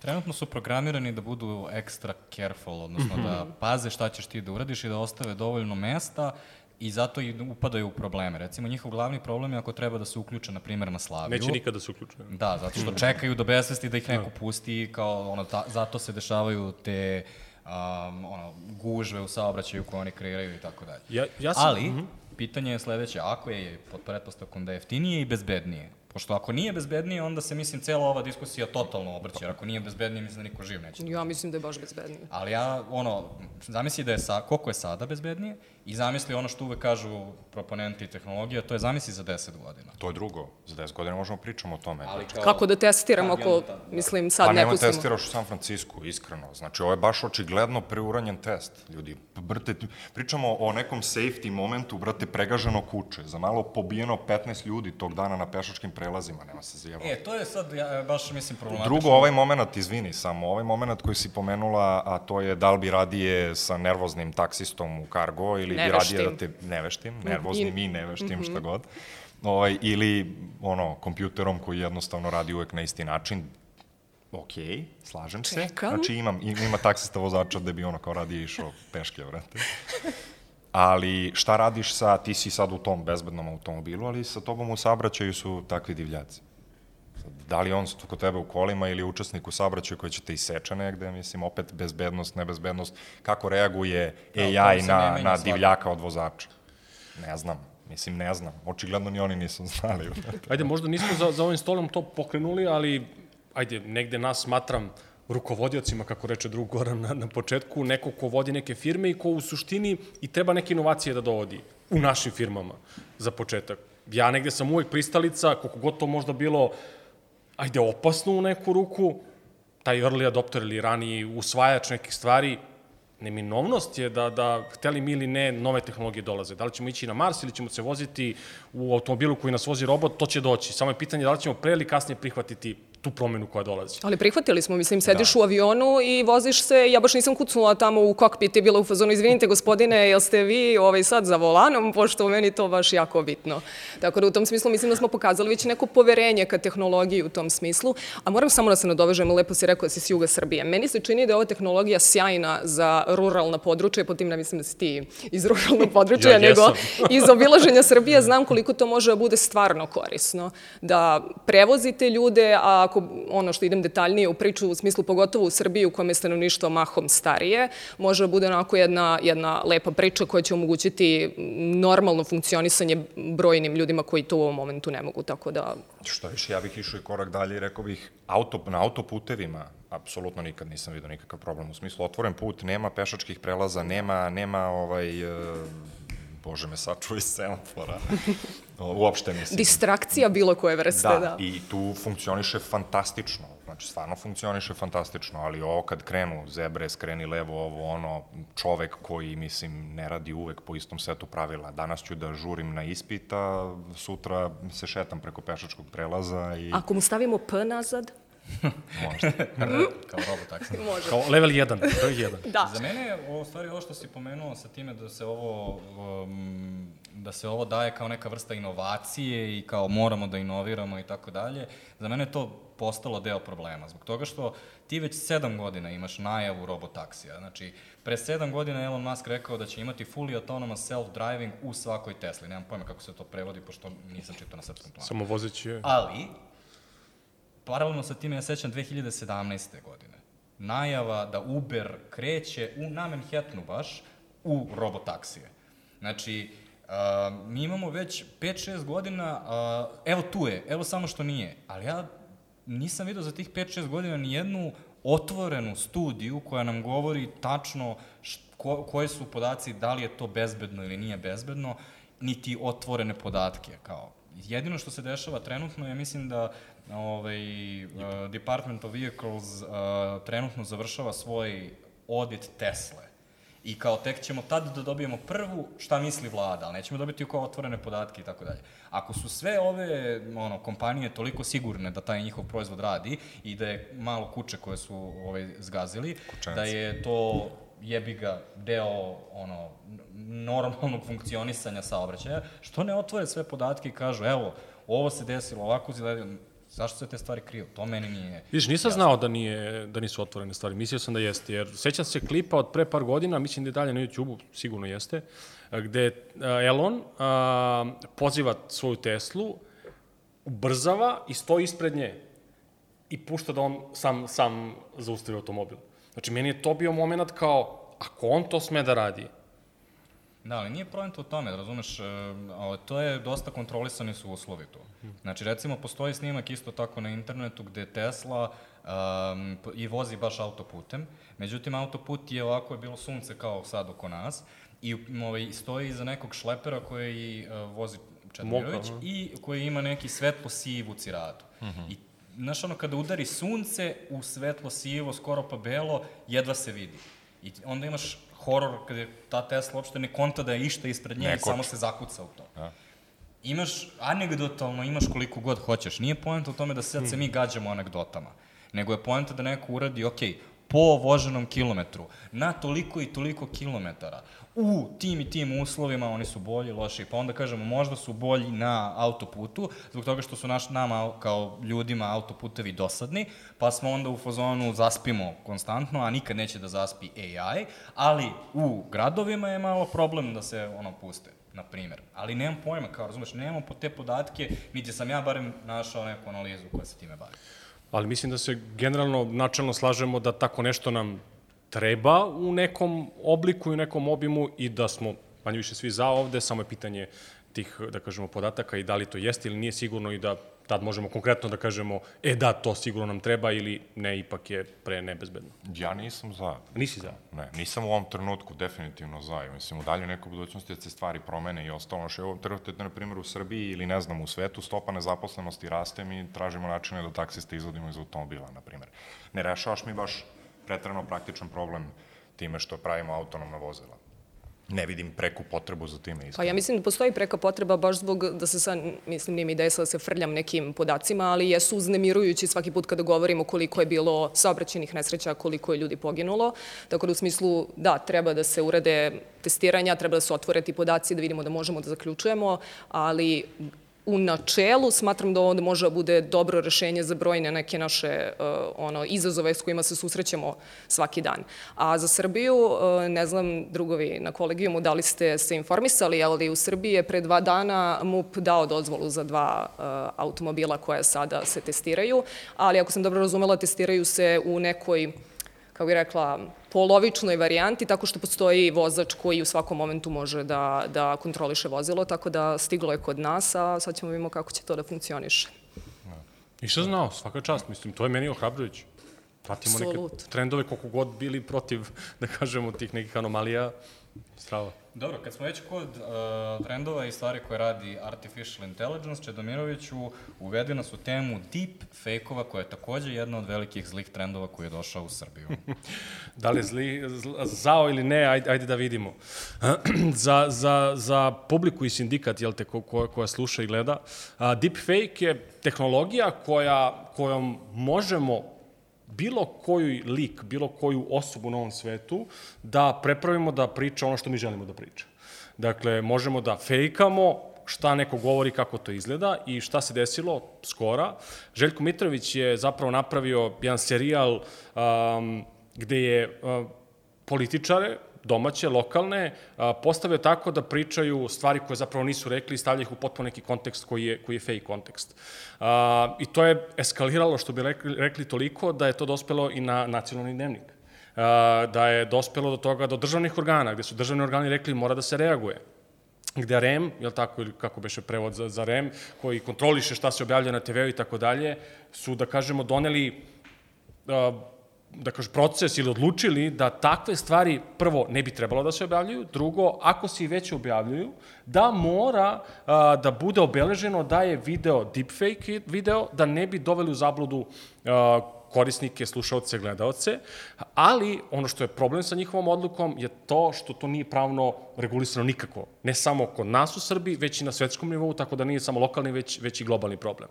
trenutno su programirani da budu extra careful, odnosno da paze šta ćeš ti da uradiš i da ostave dovoljno mesta i zato i upadaju u probleme. Recimo, njihov glavni problem je ako treba da se uključe, na primjer, na Slaviju. Neće nikada da se uključuje. Da, zato što čekaju do besvesti da ih neko pusti, kao ono, ta, zato se dešavaju te um, ono, gužve u saobraćaju koje oni kreiraju i tako dalje. Ja, ja sam, Ali, pitanje je sledeće, ako je pod pretpostavkom da je jeftinije i bezbednije, pošto ako nije bezbednije, onda se, mislim, cela ova diskusija totalno obrće, jer ako nije bezbednije, mislim da niko živ neće. ja mislim da je baš bezbednije. Ali ja, ono, zamisli da je sa, koliko je sada bezbednije i zamisli ono što uvek kažu proponenti tehnologije, to je zamisli za 10 godina. To je drugo. Za 10 godina možemo pričamo o tome. Ali kao, Kako da testiramo ako, da. mislim, sad pa ne nemoj pustimo. testiraš u San Francisku, iskreno. Znači, ovo je baš očigledno preuranjen test, ljudi. Brate, pričamo o nekom safety momentu, brate, pregaženo kuće. Za malo pobijeno 15 ljudi tog dana na pešačkim prelazima, nema se zjevati. E, to je sad, ja, baš mislim, problematično. Drugo, ovaj moment, izvini samo, ovaj moment koji si pomenula, a to je da li bi radije sa nervoznim taksistom u kargo ili bi Neveštim. radije da te neveštim, nervoznim I- i neveštim, šta god, ovaj, ili ono, kompjuterom koji jednostavno radi uvek na isti način, ok, slažem se. Čekam. Znači imam, im- ima taksista vozača da bi ono kao radije išao peške, vrate. Ali šta radiš sa, ti si sad u tom bezbednom automobilu, ali sa tobom u saobraćaju su takvi divljaci. Da li on kod tebe u kolima ili učesnik u saobraćaju koji će te iseče negde, mislim, opet bezbednost, nebezbednost, kako reaguje Da, AI ne na, na divljaka od vozača. Ne znam, mislim, ne znam. Očigledno ni oni nisu znali. Ajde, možda nismo za, za ovim stolom to pokrenuli, ali ajde, negde nas smatram rukovodiocima, kako reče drug Goran na, na početku, neko ko vodi neke firme i ko u suštini i treba neke inovacije da dovodi u našim firmama za početak. Ja negde sam uvek pristalica, koliko god to možda bilo, ajde, opasno u neku ruku, taj early adopter ili raniji usvajač nekih stvari, neminovnost je da, da, hteli mi ili ne, nove tehnologije dolaze. Da li ćemo ići na Mars ili ćemo se voziti u automobilu koji nas vozi robot, to će doći. Samo je pitanje da li ćemo pre ili kasnije prihvatiti tu promenu koja dolazi. Ali prihvatili smo, mislim, sediš da. u avionu i voziš se, ja baš nisam kucnula tamo u kokpit i bila u fazonu, izvinite gospodine, jel ste vi ovaj, sad za volanom, pošto meni to baš jako bitno. Tako da u tom smislu mislim da smo pokazali već neko poverenje ka tehnologiji u tom smislu, a moram samo da se nadovežem, lepo si rekao da si s juga Srbije. Meni se čini da je ova tehnologija sjajna za ruralna područja, po tim ne mislim da si ti iz ruralnog područja, Ja nego iz obilaženja Srbije znam koliko to može da bude stvarno korisno. Da prevozite ljude, a ako ono što idem detaljnije u priču, u smislu pogotovo u Srbiji u kome je stanovništvo mahom starije, može da bude onako jedna, jedna lepa priča koja će omogućiti normalno funkcionisanje brojnim ljudima koji to u ovom momentu ne mogu, tako da Što više, ja bih išao i korak dalje i rekao bih, auto, na autoputevima apsolutno nikad nisam vidio nikakav problem. U smislu, otvoren put, nema pešačkih prelaza, nema, nema ovaj, e, bože me sačuvaj semafora. Uopšte mislim. distrakcija bilo koje vrste, Da, da. i tu funkcioniše fantastično. Znači, stvarno funkcioniše fantastično, ali ovo kad krenu zebre, skreni levo, ovo, ono, čovek koji, mislim, ne radi uvek po istom setu pravila. Danas ću da žurim na ispit, a sutra se šetam preko pešačkog prelaza i Ako mu stavimo P nazad, možda. Kao robotaksi. može. Kao level 1, broj 1. Da. Za mene je u stvari ovo što si pomenuo sa time da se ovo um, da se ovo daje kao neka vrsta inovacije i kao moramo da inoviramo i tako dalje, za mene je to postalo deo problema. Zbog toga što ti već sedam godina imaš najavu robotaksija. Znači, pre sedam godina Elon Musk rekao da će imati fully autonomous self-driving u svakoj Tesli. Nemam pojma kako se to prevodi, pošto nisam čitao na srpskom planu. Samo vozeći je... Ali, paralelno sa time, ja sećam 2017. godine, najava da Uber kreće u, na Manhattanu baš u robotaksije. Znači, uh, mi imamo već 5-6 godina, uh, evo tu je, evo samo što nije, ali ja nisam vidio za tih 5-6 godina ni jednu otvorenu studiju koja nam govori tačno ko, koji su podaci, da li je to bezbedno ili nije bezbedno, niti otvorene podatke. Kao. Jedino što se dešava trenutno je, mislim da ovaj, uh, Department of Vehicles uh, trenutno završava svoj audit Tesle. I kao tek ćemo tad da dobijemo prvu šta misli vlada, ali nećemo dobiti kao otvorene podatke i tako dalje. Ako su sve ove ono, kompanije toliko sigurne da taj njihov proizvod radi i da je malo kuće koje su ovaj, zgazili, Kućance. da je to jebi ga deo ono, normalnog funkcionisanja saobraćaja, što ne otvore sve podatke i kažu, evo, ovo se desilo, ovako se desilo, zašto se te stvari kriju? To meni nije... Viš, nisam jasno. znao da, nije, da nisu otvorene stvari. Mislio sam da jeste, jer sećam se klipa od pre par godina, mislim da je dalje na YouTube-u, sigurno jeste, gde Elon a, poziva svoju Teslu, ubrzava i stoji ispred nje i pušta da on sam, sam zaustavi automobil. Znači, meni je to bio moment kao, ako on to sme da radi, Da, ali nije projent u tome, razumeš, e, o, to je dosta kontrolisani su uslovi tu. Znači, recimo, postoji snimak isto tako na internetu gde Tesla um, i vozi baš autoputem, međutim, autoput je ovako je bilo sunce kao sad oko nas i ovaj, stoji iza nekog šlepera koji uh, vozi aha. i koji ima neki svetlo sivu ciradu. I Znaš, ono, kada udari sunce u svetlo sivo, skoro pa belo, jedva se vidi. I onda imaš horor kada je ta Tesla uopšte ne konta da je išta ispred nje i samo se zakuca u to. Da. Imaš, anegdotalno imaš koliko god hoćeš. Nije poenta u tome da sad se mi gađamo anegdotama, nego je poenta da neko uradi, ok, po voženom kilometru na toliko i toliko kilometara u tim i tim uslovima oni su bolji, loši. Pa onda kažemo možda su bolji na autoputu zbog toga što su naš, nama kao ljudima autoputevi dosadni, pa smo onda u fazonu zaspimo konstantno, a nikad neće da zaspi AI, ali u gradovima je malo problem da se ono puste na primer. Ali nemam pojma, kao razumeš, nemamo po te podatke, niti sam ja barem našao neku analizu koja se time bavi. Ali mislim da se generalno načelno slažemo da tako nešto nam treba u nekom obliku i u nekom obimu i da smo manje više svi za ovde, samo je pitanje tih, da kažemo, podataka i da li to jeste ili nije sigurno i da tad možemo konkretno da kažemo, e da, to sigurno nam treba ili ne, ipak je pre nebezbedno. Ja nisam za. Nisi za? Ne, nisam u ovom trenutku definitivno za. I mislim, u dalje nekoj budućnosti da se stvari promene i ostalo. Što je u ovom trenutku, na primjer, u Srbiji ili ne znam, u svetu, stopa nezaposlenosti raste, mi tražimo načine da taksiste izvodimo iz automobila, na primjer. Ne rešavaš mi baš pretrano praktičan problem time što pravimo autonomna vozila. Ne vidim preku potrebu za time. Iskreno. Pa ja mislim da postoji preka potreba baš zbog da se sad, mislim, nije mi ideja da se frljam nekim podacima, ali jesu uznemirujući svaki put kada govorimo koliko je bilo saobraćenih nesreća, koliko je ljudi poginulo. Tako da u smislu, da, treba da se urade testiranja, treba da se otvore ti podaci da vidimo da možemo da zaključujemo, ali u načelu smatram da ovo može da bude dobro rešenje za brojne neke naše uh, ono, izazove s kojima se susrećemo svaki dan. A za Srbiju, uh, ne znam, drugovi na kolegijumu, da li ste se informisali, ali u Srbiji je pre dva dana MUP dao dozvolu za dva uh, automobila koja sada se testiraju, ali ako sam dobro razumela, testiraju se u nekoj kako bih rekla, polovičnoj varijanti, tako što postoji vozač koji u svakom momentu može da, da kontroliše vozilo, tako da stiglo je kod nas, a sad ćemo vidimo kako će to da funkcioniše. Nisam znao, svaka čast, mislim, to je meni ohrabrujući. Pratimo Absolut. neke trendove koliko god bili protiv, da kažemo, tih nekih anomalija, strava. Dobro, kad smo već kod uh, trendova i stvari koje radi Artificial Intelligence, Čedomiroviću uvede nas u temu deep fake-ova, koja je takođe jedna od velikih zlih trendova koji je došao u Srbiju. da li je zli, zla, zao ili ne, ajde, ajde da vidimo. za, za, za publiku i sindikat, jel te, ko, ko, koja sluša i gleda, a, deepfake je tehnologija koja, kojom možemo bilo koju lik, bilo koju osobu na ovom svetu da prepravimo da priča ono što mi želimo da priča. Dakle, možemo da fejkamo šta neko govori, kako to izgleda i šta se desilo skora. Željko Mitrović je zapravo napravio jedan serijal um, gde je uh, političare, domaće, lokalne, postavio tako da pričaju stvari koje zapravo nisu rekli i stavljaju ih u potpuno neki kontekst koji je, koji je fake kontekst. I to je eskaliralo, što bi rekli, rekli toliko, da je to dospelo i na nacionalni dnevnik. Da je dospelo do toga, do državnih organa, gde su državni organi rekli mora da se reaguje gde REM, je tako, ili kako beše prevod za, za REM, koji kontroliše šta se objavlja na TV-u i tako dalje, su, da kažemo, doneli uh, da kažem, proces ili odlučili da takve stvari, prvo, ne bi trebalo da se objavljuju, drugo, ako se i već objavljuju, da mora a, da bude obeleženo da je video deepfake video, da ne bi doveli u zabludu a, korisnike, slušalce, gledaoce, ali ono što je problem sa njihovom odlukom je to što to nije pravno regulisano nikako. Ne samo kod nas u Srbiji, već i na svetskom nivou, tako da nije samo lokalni, već, već i globalni problem.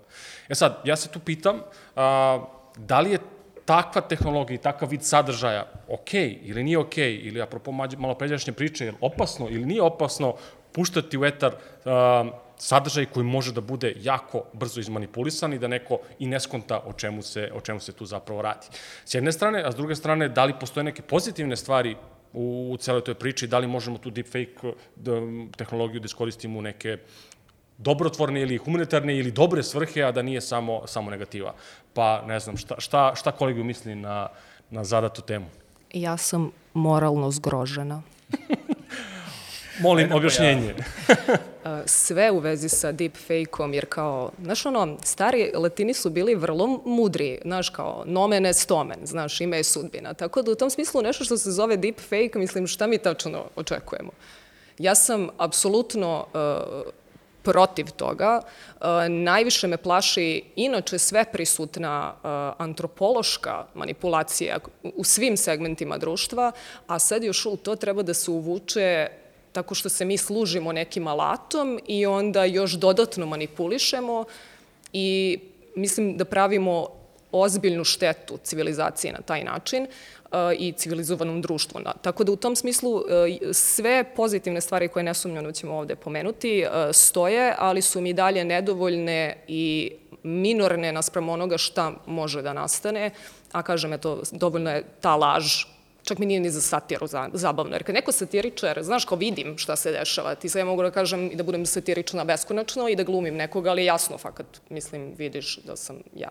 E sad, ja se tu pitam, a, da li je takva tehnologija i takav vid sadržaja ok ili nije ok, ili apropo malo pređašnje priče, je opasno ili nije opasno puštati u etar uh, sadržaj koji može da bude jako brzo izmanipulisan i da neko i ne skonta o čemu se, o čemu se tu zapravo radi. S jedne strane, a s druge strane, da li postoje neke pozitivne stvari u, u celoj toj priči, da li možemo tu deepfake tehnologiju da iskoristimo u neke dobrotvorne ili humanitarne ili dobre svrhe, a da nije samo, samo negativa. Pa ne znam, šta, šta, šta kolegu misli na, na zadatu temu? Ja sam moralno zgrožena. Molim objašnjenje. Sve u vezi sa deepfake-om, jer kao, znaš ono, stari latini su bili vrlo mudri, znaš kao, nomen est omen, znaš, ime je sudbina. Tako da u tom smislu nešto što se zove deepfake, mislim, šta mi tačno očekujemo? Ja sam apsolutno uh, protiv toga. E, najviše me plaši inače sve prisutna e, antropološka manipulacija u svim segmentima društva, a sad još u to treba da se uvuče tako što se mi služimo nekim alatom i onda još dodatno manipulišemo i mislim da pravimo ozbiljnu štetu civilizaciji na taj način uh, i civilizovanom društvu. Tako da u tom smislu uh, sve pozitivne stvari koje nesumnjeno ćemo ovde pomenuti uh, stoje, ali su mi dalje nedovoljne i minorne naspram onoga šta može da nastane, a kažem, eto, dovoljno je ta laž čak mi nije ni za satiru za, zabavno, jer kad neko satiričar, znaš, kao vidim šta se dešava, ti sve mogu da kažem i da budem satirična beskonačno i da glumim nekoga, ali jasno, fakat, mislim, vidiš da sam ja.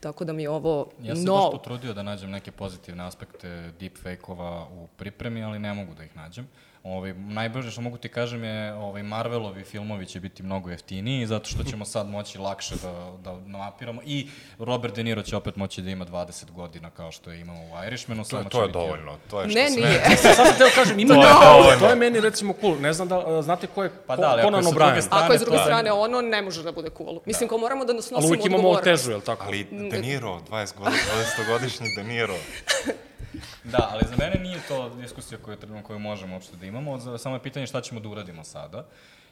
Tako da mi je ovo Ja sam no... baš potrudio da nađem neke pozitivne aspekte deepfake-ova u pripremi, ali ne mogu da ih nađem. Ovaj, najbolje što mogu ti kažem je ovaj, Marvelovi filmovi će biti mnogo jeftiniji zato što ćemo sad moći lakše da, da mapiramo i Robert De Niro će opet moći da ima 20 godina kao što je imao u Irishmanu. To, je- to je biti- dovoljno. To je što Ne, nije. Sad sam teo kažem, ima To je no. dovoljno. to je meni recimo cool. Ne znam da, znate ko je Pa ko, da, ali ako Conan je O'Brien. strane- Ako je s druge to je- strane ono, ne može da bude cool. Mislim, kao moramo da nas nosimo Ali uvijek imamo odgovornost. težu, je li tako? Ali De Niro, 20 godina, 20-godišnji De Niro. Da, ali za mene nije to diskusija koju, koju možemo uopšte da imamo, samo je pitanje šta ćemo da uradimo sada.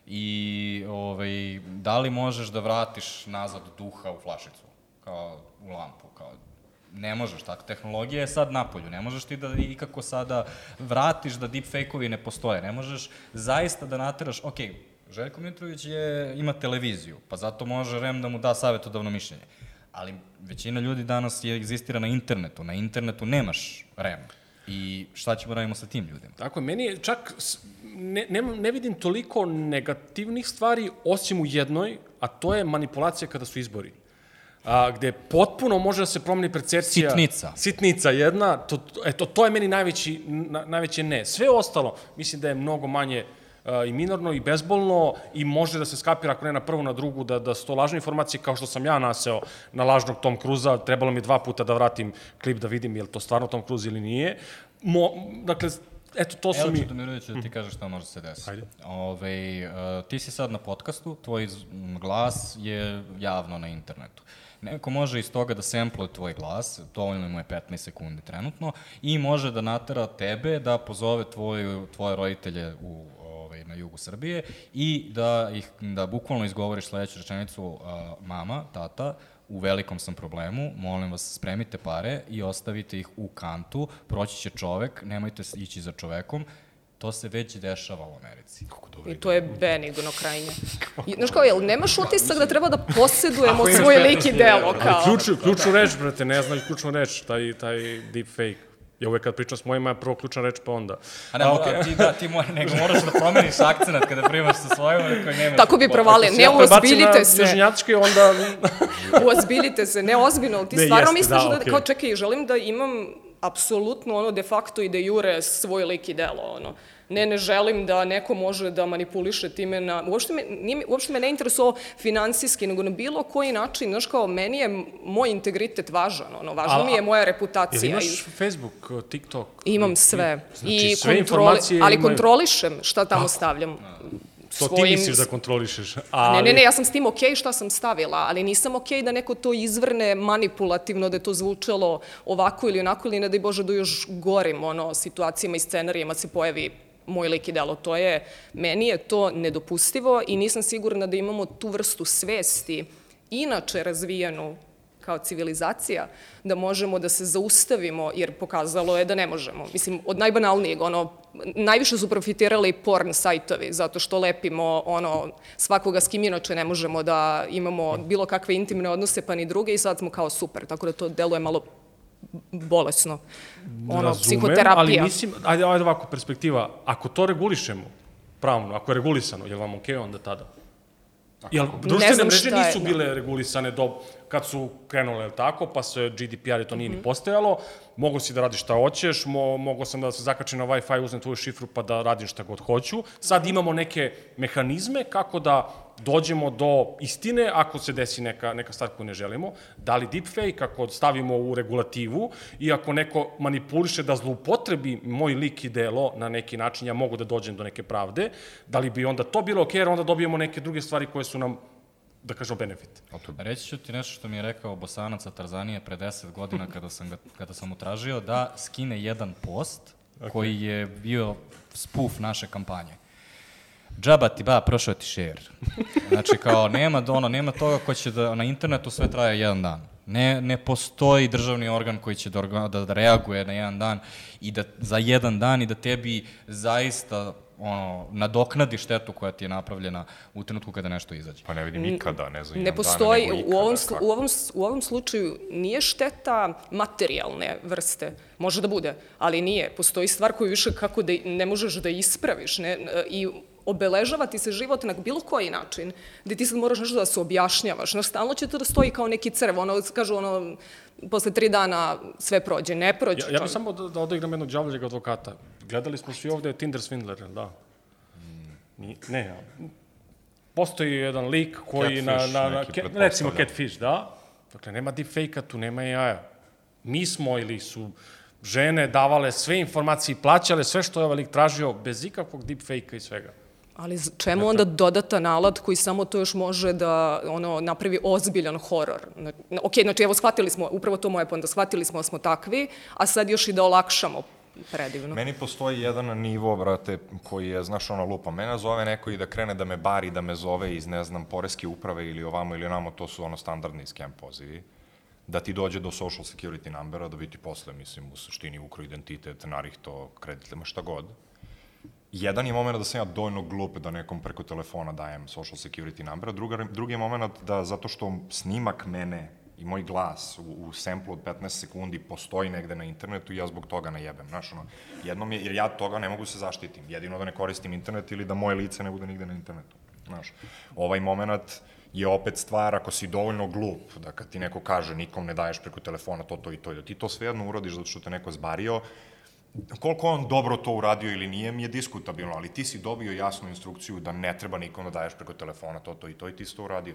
I ovaj, da li možeš da vratiš nazad duha u flašicu, kao u lampu, kao ne možeš, tako, tehnologija je sad napolju, ne možeš ti da ikako sada vratiš da deepfake-ovi ne postoje, ne možeš zaista da nateraš, ok, Željko Mitrović je, ima televiziju, pa zato može REM da mu da savjetodavno mišljenje. Ali većina ljudi danas je egzistira na internetu. Na internetu nemaš REM. I šta ćemo radimo sa tim ljudima? Tako je, meni je čak, ne, ne, ne vidim toliko negativnih stvari, osim u jednoj, a to je manipulacija kada su izbori. A, gde potpuno može da se promeni percepcija... Sitnica. Sitnica jedna, to, eto, to je meni najveći, na, najveće ne. Sve ostalo, mislim da je mnogo manje a, i minorno i bezbolno i može da se skapira ako ne na prvu, na drugu, da, da su to lažne informacije, kao što sam ja naseo na lažnog Tom Cruza, trebalo mi dva puta da vratim klip da vidim je li to stvarno Tom Cruise ili nije. Mo, dakle, eto, to su Evo mi... Čudomirović da ti kažeš šta može se desiti. Ajde. Ove, uh, ti si sad na podcastu, tvoj glas je javno na internetu. Neko može iz toga da sempluje tvoj glas, dovoljno mu je 15 sekundi trenutno, i može da natera tebe da pozove tvoju, tvoje roditelje u na jugu Srbije i da ih da bukvalno izgovoriš sledeću rečenicu uh, mama, tata, u velikom sam problemu, molim vas spremite pare i ostavite ih u kantu, proći će čovek, nemojte ići za čovekom, to se već dešava u Americi. I to je benigno krajnje. I, znaš kao, jel nemaš utisak da treba da posedujemo Ako imaš svoj te- lik i delo, Ali kao? ključu, ključnu reč, brate, ne znaju ključnu reč, taj, taj deepfake. Ja uvek kad pričam s mojima, prvo ključna reč, pa onda. A ne, a, okay. ti, da, ti mora, nego moraš da promeniš akcenat kada primaš sa svojom, ali koji nemaš. Tako bi provalio. Ne, Ja prebacim uozbiljite na se. južnjački, onda... Uozbiljite se, ne ozbiljno, ali ti Ne, stvarno jeste, misliš da, da, kao čekaj, želim da imam apsolutno ono de facto i de jure svoj lik i delo, ono. Ne, ne želim da neko može da manipuliše time na... Uopšte me, nije, uopšte me ne interesuo finansijski, nego na bilo koji način, znaš kao, meni je moj integritet važan, ono, važna A- mi je moja Jel reputacija. imaš i- Facebook, TikTok? Imam sve. Znači, I sve kontroli, informacije ali imaju- kontrolišem šta tamo stavljam. To ti misliš da kontrolišeš. Ali... Ne, ne, ne, ja sam s tim okej šta sam stavila, ali nisam okej da neko to izvrne manipulativno, da je to zvučalo ovako ili onako, ili ne da Bože do još gorim ono, situacijama i scenarijama se pojavi moj lik i delo. To je, meni je to nedopustivo i nisam sigurna da imamo tu vrstu svesti, inače razvijenu kao civilizacija, da možemo da se zaustavimo, jer pokazalo je da ne možemo. Mislim, od najbanalnijeg, ono, najviše su profitirali porn sajtovi, zato što lepimo ono, svakoga s kim inače ne možemo da imamo bilo kakve intimne odnose, pa ni druge, i sad smo kao super, tako da to deluje malo bolesno. Ono, Razumem, psihoterapija. ali mislim, ajde, ajde ovako perspektiva, ako to regulišemo pravno, ako je regulisano, je li vam okej onda tada? Jel, društvene mreže je, nisu da. bile regulisane do, kad su krenule, je li tako, pa se GDPR i to Mhm. nije ni postojalo, mogo si da radiš šta hoćeš, mo, mogo sam da se zakačim na Wi-Fi, uzmem tvoju šifru pa da radim šta god hoću. Sad imamo neke mehanizme kako da dođemo do istine ako se desi neka, neka stvar koju ne želimo. Da li deepfake, ako stavimo u regulativu i ako neko manipuliše da zloupotrebi moj lik i delo na neki način, ja mogu da dođem do neke pravde, da li bi onda to bilo okej, jer onda dobijemo neke druge stvari koje su nam da kažemo, benefit. Reći ću ti nešto što mi je rekao Bosanac sa Tarzanije pre 10 godina kada sam, ga, kada sam mu tražio da skine jedan post okay. koji je bio spuf naše kampanje. Džaba ti ba, prošao ti share. Znači kao nema, ono, nema toga ko će da na internetu sve traje jedan dan. Ne, ne postoji državni organ koji će da, organ, da, da reaguje na jedan dan i da za jedan dan i da tebi zaista ono, nadoknadi štetu koja ti je napravljena u trenutku kada nešto izađe. Pa ne vidim nikada, ne znam, Ne postoji, dana, u, ovom, u, ovom, u ovom slučaju nije šteta materijalne vrste, može da bude, ali nije. Postoji stvar koju više kako da ne možeš da ispraviš ne, i obeležava ti se život na bilo koji način, gde ti sad moraš nešto da se objašnjavaš, znaš, stalno će to da stoji kao neki crv, ono, kažu, ono, posle tri dana sve prođe, ne prođe. Ja, ja bih samo da, da odigram jednog džavljeg advokata. Gledali smo svi ovde Tinder Swindler, da? Ni, ne, ja. Postoji jedan lik koji catfish, na, na, na ke, recimo Catfish, da? Dakle, nema deepfake-a, tu nema jaja. Mi smo ili su žene davale sve informacije i plaćale sve što je ovaj lik tražio bez ikakvog deepfake-a i svega. Ali čemu onda dodatan alat koji samo to još može da ono, napravi ozbiljan horor? Ok, znači evo shvatili smo, upravo to moje ponda, shvatili smo da smo takvi, a sad još i da olakšamo predivno. Meni postoji jedan nivo, brate, koji je, znaš, ono lupa. Mene zove neko i da krene da me bari, da me zove iz, ne znam, poreske uprave ili ovamo ili onamo, to su ono standardni scam pozivi. Da ti dođe do social security numbera, da bi ti posle, mislim, u suštini ukro identitet, narihto, kreditlema, šta god jedan je moment da sam ja dovoljno glup da nekom preko telefona dajem social security number, druga, drugi je moment da zato što snimak mene i moj glas u, u semplu od 15 sekundi postoji negde na internetu i ja zbog toga najebem, znaš, ono, jednom je, jer ja toga ne mogu da se zaštitim, jedino da ne koristim internet ili da moje lice ne bude nigde na internetu, znaš. Ovaj moment je opet stvar ako si dovoljno glup, da kad ti neko kaže nikom ne daješ preko telefona to, to i to, i da ti to svejedno urodiš zato što te neko zbario, koliko on dobro to uradio ili nije mi je diskutabilno, ali ti si dobio jasnu instrukciju da ne treba nikom da daješ preko telefona to, to i to i ti si to uradio.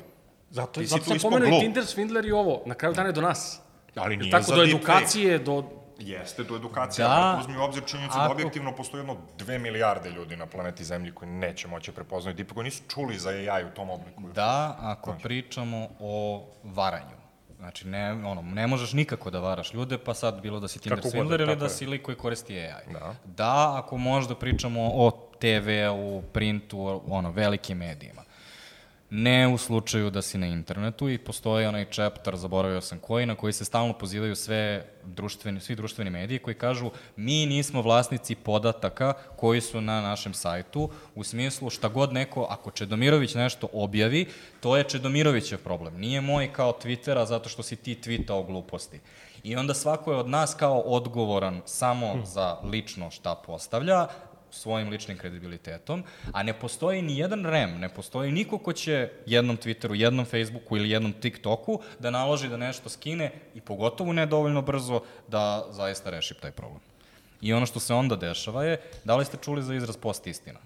Zato, ti zato sam pomenuo i Tinder, Swindler i ovo, na kraju dana je do nas. Ali nije Tako za do edukacije, do... Jeste, do edukacije, da, ali uzmi u obzir činjenicu da objektivno postoji jedno dve milijarde ljudi na planeti Zemlji koji neće moći prepoznati tipa koji nisu čuli za AI u tom obliku. Da, ako znači. pričamo o varanju. Znači, ne, ono, ne možeš nikako da varaš ljude, pa sad bilo da si Tinder Swindler ili da si lik koji koristi AI. Da. da, ako možda pričamo o TV-u, printu, ono, velikim medijima. Ne u slučaju da si na internetu i postoji onaj chapter, zaboravio sam koji, na koji se stalno pozivaju sve društveni, svi društveni mediji koji kažu mi nismo vlasnici podataka koji su na našem sajtu, u smislu šta god neko, ako Čedomirović nešto objavi, to je Čedomirovićev problem. Nije moj kao Twittera zato što si ti tweetao gluposti. I onda svako je od nas kao odgovoran samo hmm. za lično šta postavlja, svojim ličnim kredibilitetom, a ne postoji ni jedan REM, ne postoji niko ko će jednom Twitteru, jednom Facebooku ili jednom TikToku da naloži da nešto skine i pogotovo ne dovoljno brzo da zaista reši taj problem. I ono što se onda dešava je, da li ste čuli za izraz post istina?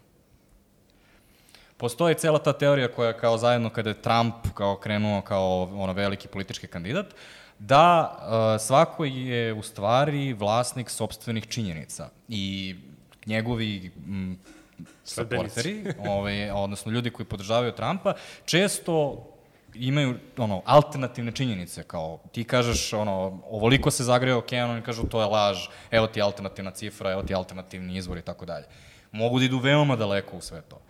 Postoji cela ta teorija koja kao zajedno kada je Trump kao krenuo kao ono veliki politički kandidat, da uh, svako je u stvari vlasnik sobstvenih činjenica. I njegovi m, supporteri, ovaj, odnosno ljudi koji podržavaju Trumpa, često imaju ono alternativne činjenice kao ti kažeš ono ovoliko se zagreo okean oni kažu to je laž evo ti alternativna cifra evo ti alternativni izvor i tako dalje. Mogu da idu veoma daleko u sve to.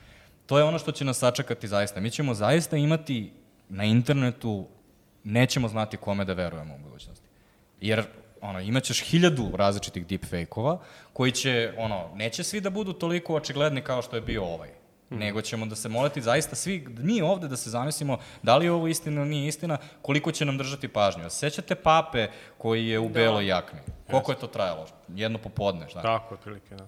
To je ono što će nas sačekati zaista. Mi ćemo zaista imati na internetu nećemo znati kome da verujemo u budućnosti. Jer ono, imaćeš hiljadu različitih deepfake-ova, koji će, ono, neće svi da budu toliko očigledni kao što je bio ovaj. Mm. Nego ćemo da se moliti zaista svi, mi ovde da se zamislimo da li je ovo istina ili nije istina, koliko će nam držati pažnju. Sećate pape koji je u da. beloj jakni? Koliko yes. je to trajalo? Jedno popodne, šta? Tako, otprilike, da.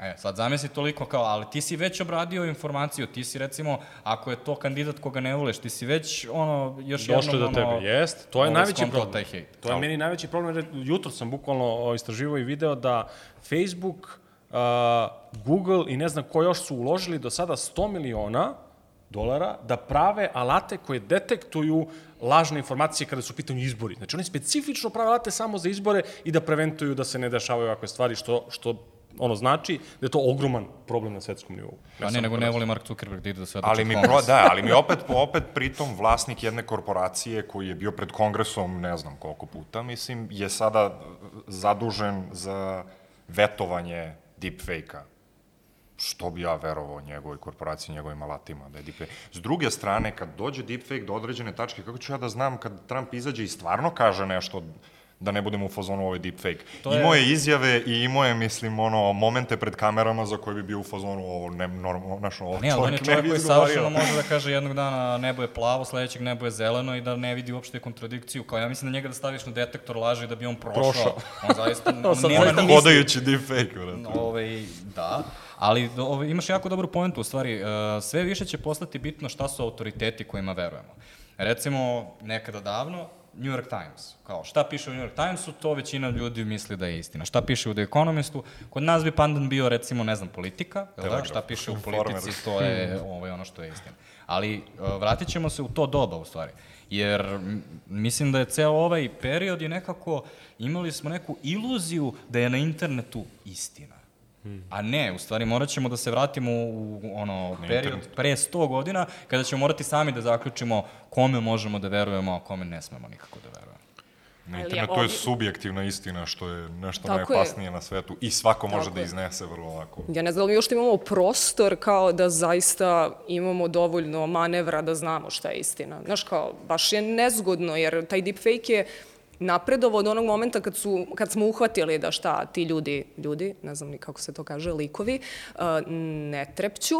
E, sad zamisli toliko kao, ali ti si već obradio informaciju, ti si recimo, ako je to kandidat koga ne voleš, ti si već ono, još Došlo jednom... Došlo do tebe, jest. To je najveći problem. Taj hejt. To je meni najveći problem. Jutro sam bukvalno istraživo i video da Facebook, uh, Google i ne znam ko još su uložili do sada 100 miliona dolara da prave alate koje detektuju lažne informacije kada su u pitanju izbori. Znači oni specifično prave alate samo za izbore i da preventuju da se ne dešavaju ovakve stvari, što, što ono znači da je to ogroman problem na svetskom nivou. Ja A ne, nego ne voli Mark Zuckerberg da ide da sve ali mi pro, Da, ali mi opet, opet pritom vlasnik jedne korporacije koji je bio pred kongresom ne znam koliko puta, mislim, je sada zadužen za vetovanje deepfake-a. što bi ja verovao njegovoj korporaciji, njegovim alatima da je deepfake. S druge strane, kad dođe deepfake do određene tačke, kako ću ja da znam kad Trump izađe i stvarno kaže nešto da ne budemo u fazonu ovo je deepfake. To je- Imao je izjave i imao je, mislim, ono, momente pred kamerama za koje bi bio u fazonu ovo, ne, normalno, znaš, ovo Ne, ali on je čovjek ne čovjek bi koji savršeno može da kaže jednog dana nebo je plavo, sledećeg nebo je zeleno i da ne vidi uopšte kontradikciju. Kao ja mislim da njega da staviš na detektor laži da bi on prošao. Prošao. On zaista on nema zaista ni misli. Hodajući deepfake, brate. Ovaj, da, ali do, ovaj, imaš jako dobru poentu, u stvari, uh, sve više će postati bitno šta su autoriteti kojima verujemo. Recimo, nekada davno, New York Times. Kao, šta piše u New York Timesu, to većina ljudi misli da je istina. Šta piše u The Economistu, kod nas bi pandan bio, recimo, ne znam, politika, jel da? Šta piše u politici, to je ovaj, ono što je istina. Ali uh, vratit ćemo se u to doba, u stvari. Jer mislim da je ceo ovaj period je nekako, imali smo neku iluziju da je na internetu istina. A ne, u stvari morat ćemo da se vratimo u ono period pre 100 godina kada ćemo morati sami da zaključimo kome možemo da verujemo, a kome ne smemo nikako da verujemo. Na Ali internetu ovdje- je subjektivna istina, što je nešto Tako je. najopasnije na svetu i svako može Tako da je. iznese vrlo lako. Ja ne znam da mi još imamo prostor kao da zaista imamo dovoljno manevra da znamo šta je istina. Znaš, kao, baš je nezgodno, jer taj deepfake je napredovo od onog momenta kad, su, kad smo uhvatili da šta ti ljudi, ljudi, ne znam ni kako se to kaže, likovi, uh, ne trepću,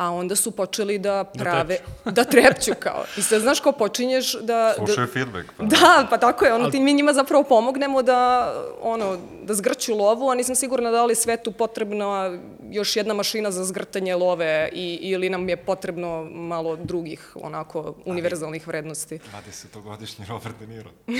a onda su počeli da prave... Da trepću, kao. I sad, znaš, kao počinješ da... Slušaju da, feedback. Pa. Da, pa tako je, ono, ti mi njima zapravo pomognemo da, ono, da zgrću lovu, a nisam sigurna da li je svetu potrebna još jedna mašina za zgrtanje love i, ili nam je potrebno malo drugih, onako, univerzalnih vrednosti. 20-godišnji Robert De Niro.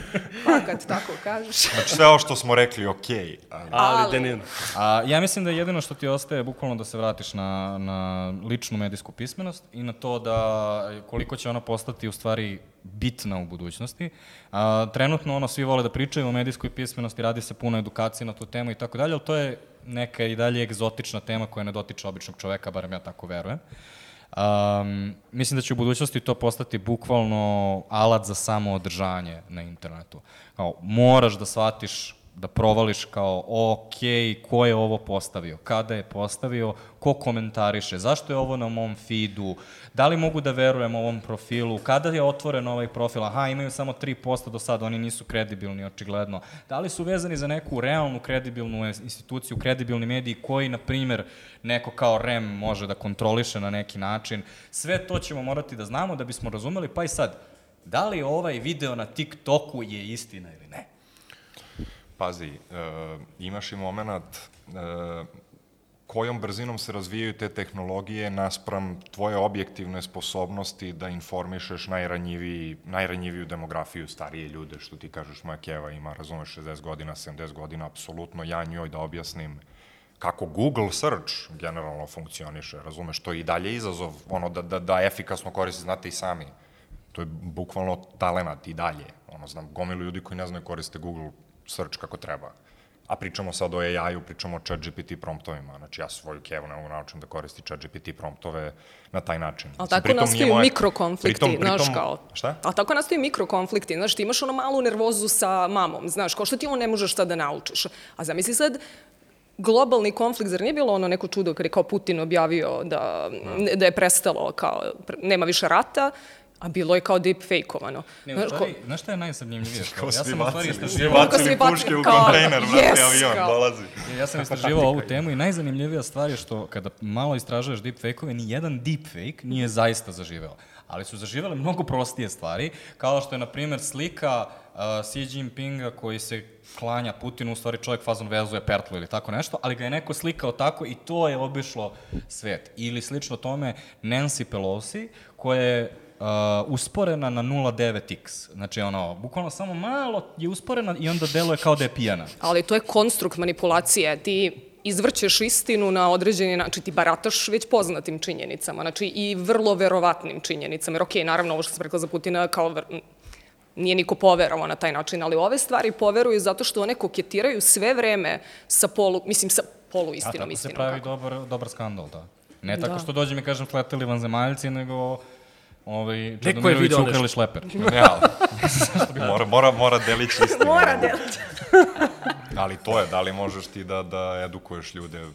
Pa kad tako kažeš. Znači sve ovo što smo rekli, okej, ali Ali, Ali- Denin. A, ja mislim da jedino što ti ostaje bukvalno da se vratiš na, na ličnu medijsku pismenost i na to da koliko će ona postati u stvari bitna u budućnosti. A, trenutno ono svi vole da pričaju o medijskoj pismenosti, radi se puno edukacije na tu temu i tako dalje, ali to je neka i dalje egzotična tema koja ne dotiče običnog čoveka, barem ja tako verujem. Um, mislim da će u budućnosti to postati bukvalno alat za samoodržanje na internetu. Kao, moraš da shvatiš da provališ kao, ok, ko je ovo postavio, kada je postavio, ko komentariše, zašto je ovo na mom feedu, da li mogu da verujem ovom profilu, kada je otvoren ovaj profil, aha, imaju samo 3% do sada, oni nisu kredibilni, očigledno. Da li su vezani za neku realnu kredibilnu instituciju, kredibilni mediji koji, na primer, neko kao REM može da kontroliše na neki način. Sve to ćemo morati da znamo da bismo razumeli, pa i sad, da li ovaj video na TikToku je istina ili ne? Pazi, uh, imaš i moment uh, kojom brzinom se razvijaju te tehnologije naspram tvoje objektivne sposobnosti da informišeš najranjiviji, najranjiviju demografiju, starije ljude, što ti kažeš, moja keva ima, razumeš, 60 godina, 70 godina, apsolutno ja njoj da objasnim kako Google search generalno funkcioniše, razumeš, to je i dalje izazov, ono, da, da, da efikasno koristi, znate i sami. To je bukvalno talenat i dalje. Ono, znam, gomilu ljudi koji ne znaju koriste Google search kako treba. A pričamo sad o AI-u, pričamo o chat GPT promptovima. Znači, ja svoju kevu ne mogu naučim da koristi chat GPT promptove na taj način. Ali tako pritom nastaju moje- mikrokonflikti, pritom- znaš pritom- kao. Šta? Ali tako nastaju mikrokonflikti, znaš, ti imaš ono malu nervozu sa mamom, znaš, kao što ti on ne možeš šta da naučiš. A zamisli sad, globalni konflikt, zar nije bilo ono neko čudo kad je kao Putin objavio da, da je prestalo, kao, nema više rata, a bilo je kao deepfake-ovano. Ne, u Znaš, stvari, znaš šta je najzanimljivije? Kao ja sam u stvari istraživao, Kako svi bacili, puške u kontejner, brate, yes, avion, kao. dolazi. ja sam istraživao ovu temu i najzanimljivija stvar je što kada malo istražuješ deepfake-ove, ni jedan deepfake nije zaista zaživeo. Ali su zaživele mnogo prostije stvari, kao što je, na primjer, slika uh, Xi Jinpinga koji se klanja Putinu, u stvari čovjek fazon vezuje pertlu ili tako nešto, ali ga je neko slikao tako i to je obišlo svet. Ili slično tome Nancy Pelosi, koja je uh, usporena na 0,9x. Znači, ono, bukvalno samo malo je usporena i onda deluje kao da je pijana. Ali to je konstrukt manipulacije. Ti izvrćeš istinu na određeni način, ti barataš već poznatim činjenicama, znači i vrlo verovatnim činjenicama. Jer okej, naravno, ovo što sam rekla za Putina, kao ver- nije niko poverovao na taj način, ali ove stvari poveruju zato što one koketiraju sve vreme sa polu, mislim, sa polu A istinom, tako se istinom. pravi kako. dobar, dobar skandal, da. Ne tako Da. što dođem i kažem sleteli vanzemaljci, nego ovaj, je Čedomir Ilić video ukrali nešto. šleper. Ja, mora, mora, mora delić istinu. Mora deliti. Ali to je, da li možeš ti da, da edukuješ ljude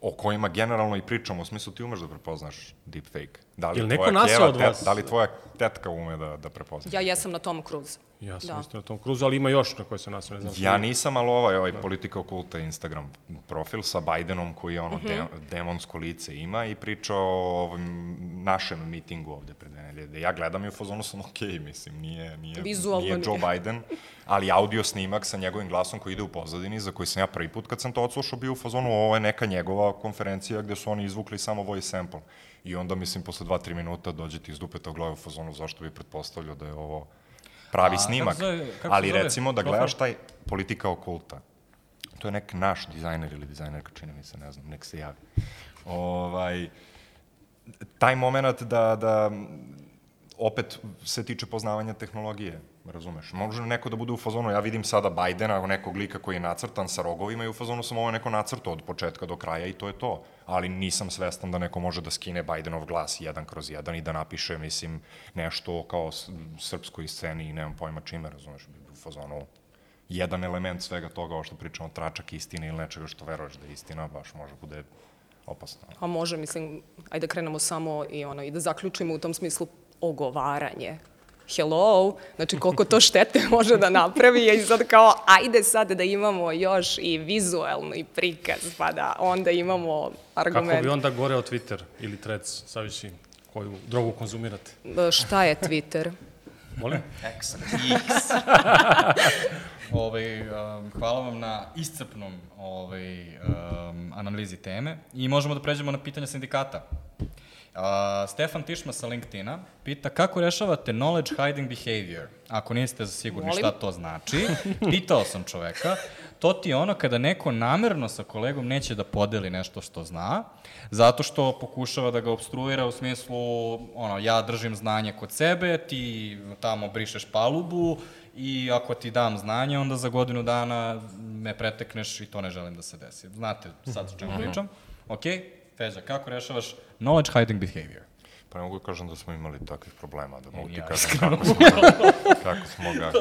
o kojima generalno i pričamo, u smislu ti umeš da prepoznaš deepfake. Da li Jel neko keva od tet- vas? Da li tvoja tetka ume da, da prepozna? Ja jesam na Tom Cruise. Ja sam Da. isto na tom kruzu, ali ima još na koje se nas ne znam. Ja nisam, ali ovaj, ovaj politika okulta Instagram profil sa Bidenom koji je ono Mhm. de, demonsko lice ima i priča o ovom našem mitingu ovde pred dve nedelje. Da Ja gledam i u fazonu sam okej, mislim, nije, nije, Vizualno nije Joe nije. Biden, ali audio snimak sa njegovim glasom koji ide u pozadini, za koji sam ja prvi put kad sam to odslušao bio u fazonu, ovo je neka njegova konferencija gde su oni izvukli samo voice sample. I onda, mislim, posle 2-3 minuta dođe ti iz dupeta u glavu fazonu zašto bi pretpostavljao da je ovo pravi A, snimak. kako zove- kako ali zove recimo da gledaš taj politika okulta. To je nek naš dizajner ili dizajnerka, čini mi se, ne znam, nek se javi. Ovaj, taj moment da, da opet se tiče poznavanja tehnologije, razumeš? Može neko da bude u fazonu, ja vidim sada Bajdena, nekog lika koji je nacrtan sa rogovima i u fazonu sam ovo neko nacrtao od početka do kraja i to je to. Ali nisam svestan da neko može da skine Bajdenov glas jedan kroz jedan i da napiše, mislim, nešto kao srpskoj sceni i nemam pojma čime, razumeš? U fazonu jedan element svega toga, ovo što pričamo, tračak istine ili nečega što veruješ da je istina, baš može bude opasno. A može, mislim, ajde da krenemo samo i ono, i da zaključimo u tom smislu ogovaranje. Hello, znači koliko to štete može da napravi i sad kao, ajde sad da imamo još i vizuelni prikaz, pa da onda imamo argument. Kako bi onda goreo Twitter ili Threads, savisi koju drogu konzumirate? Šta je Twitter? Molim? X. ovaj, um, hvala vam na iscrpnom ovaj, um, analizi teme i možemo da pređemo na pitanja sindikata. Uh, Stefan Tišma sa LinkedIna pita kako rešavate knowledge hiding behavior? Ako niste sigurni Molim? šta to znači, pitao sam čoveka, to ti je ono kada neko namerno sa kolegom neće da podeli nešto što zna, zato što pokušava da ga obstruira u smislu, ono, ja držim znanje kod sebe, ti tamo brišeš palubu i ako ti dam znanje, onda za godinu dana me pretekneš i to ne želim da se desi. Znate sad o čemu pričam? Ok, Feđa, kako rešavaš knowledge hiding behavior? Pa ne mogu da kažem da smo imali takvih problema, da mogu ti ja, kažem kako smo, kako smo ga,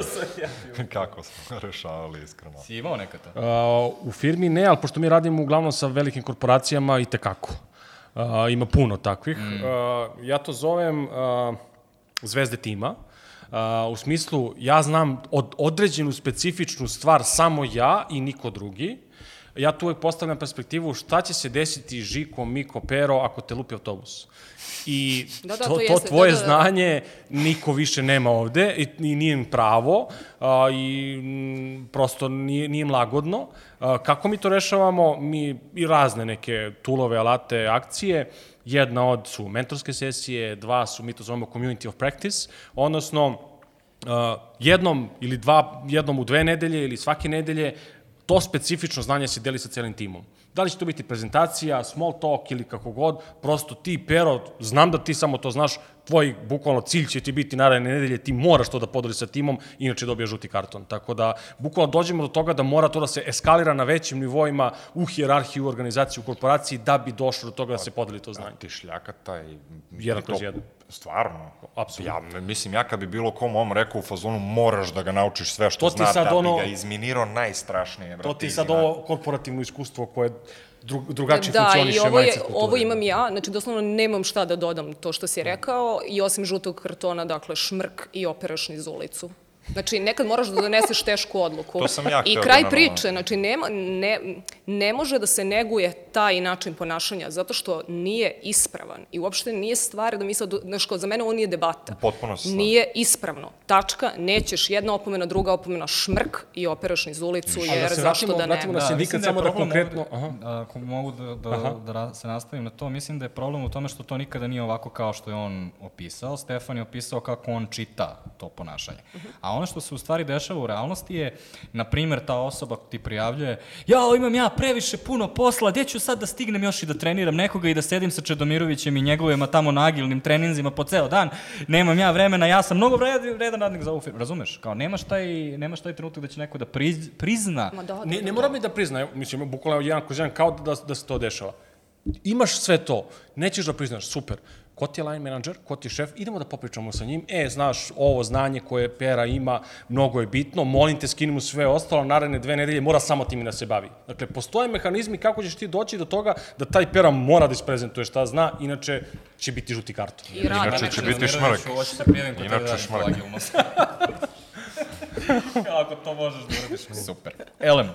kako smo ga rešavali iskreno. Si imao nekad to? Uh, u firmi ne, ali pošto mi radimo uglavnom sa velikim korporacijama i tekako. Uh, ima puno takvih. Mm. Uh, ja to zovem uh, zvezde tima. Uh, u smislu, ja znam od, određenu specifičnu stvar samo ja i niko drugi. Ja tu uvek postavljam perspektivu šta će se desiti Žiko, Miko, Pero ako te lupi autobus. I Da, da, to, to jeste, tvoje da, da, da. znanje niko više nema ovde i, i nije im pravo a, i m, prosto nije, nije im lagodno. A, kako mi to rešavamo? Mi i razne neke tulove, alate, akcije. Jedna od su mentorske sesije, dva su, mi to zovemo community of practice, odnosno uh, jednom ili dva, jednom u dve nedelje ili svake nedelje to specifično znanje se deli sa celim timom. Da li će to biti prezentacija, small talk ili kako god, prosto ti, Pero, znam da ti samo to znaš, tvoj bukvalno cilj će ti biti naredne nedelje, ti moraš to da podeliš sa timom, inače dobija žuti karton. Tako da, bukvalno dođemo do toga da mora to da se eskalira na većim nivoima u hijerarhiji, u organizaciji, u korporaciji, da bi došlo do toga da se podeli to znanje. Ti šljaka taj... Jedan kroz jedan. Stvarno. Apsolutno. Ja, mislim, ja kad bi bilo kom ovom rekao u fazonu moraš da ga naučiš sve što To ti zna, sad da ono- bi ga izminirao najstrašnije. To brate, ti je sad izvina. ovo korporativno iskustvo koje dru, drugačije Da, funkcioniše i ovo, je, ovo imam ja, znači doslovno nemam šta da dodam to što si rekao i osim žutog kartona, dakle šmrk i operaš niz ulicu. Znači, nekad moraš da doneseš tešku odluku. To sam ja I kraj da priče, znači, nema, ne, ne može da se neguje taj način ponašanja, zato što nije ispravan. I uopšte nije stvar da mi sad, znaš, kao za mene ovo nije debata. Potpuno se slažem. Nije ispravno. Tačka, nećeš jedna opomena, druga opomena, šmrk i operaš niz ulicu, da jer se zašto vratimo- da ne? vratimo na sindikat, mislim je samo da konkretno- Ovde, ako mogu da, da, da ra- se nastavim na to, mislim da je problem u tome što to nikada nije ovako kao što je on opisao. Stefan je opisao kako on čita to ponašanje. A ono što se u stvari dešava u realnosti je, na primjer, ta osoba ti prijavljuje jao, imam ja previše puno posla, gdje ću sad da stignem još i da treniram nekoga i da sedim sa Čedomirovićem i njegovima tamo na agilnim treninzima po ceo dan, nemam ja vremena, ja sam mnogo vred- vredan radnik za ovu firmu, razumeš? Kao, nemaš taj, nemaš taj trenutak da će neko da priz, prizna Ma da, da, Ne, da, ne da. mora mi da priznaje, mislim, bukvalno jedan kroz jedan, kao da, da se to dešava. Imaš sve to, nećeš da priznaš, super. Ko ti je line manager, ko ti je šef, idemo da popričamo sa njim, e, znaš, ovo znanje koje Pera ima, mnogo je bitno, molim te, skini mu sve ostalo, naredne dve nedelje mora samo time da se bavi. Dakle, postoje mehanizmi kako ćeš ti doći do toga da taj Pera mora da isprezentuje šta zna, inače će biti žuti karton. I rad. Inače će biti šmrk. Inače šmrk. kolagilnost. Ako to možeš da uradiš, super. Elem,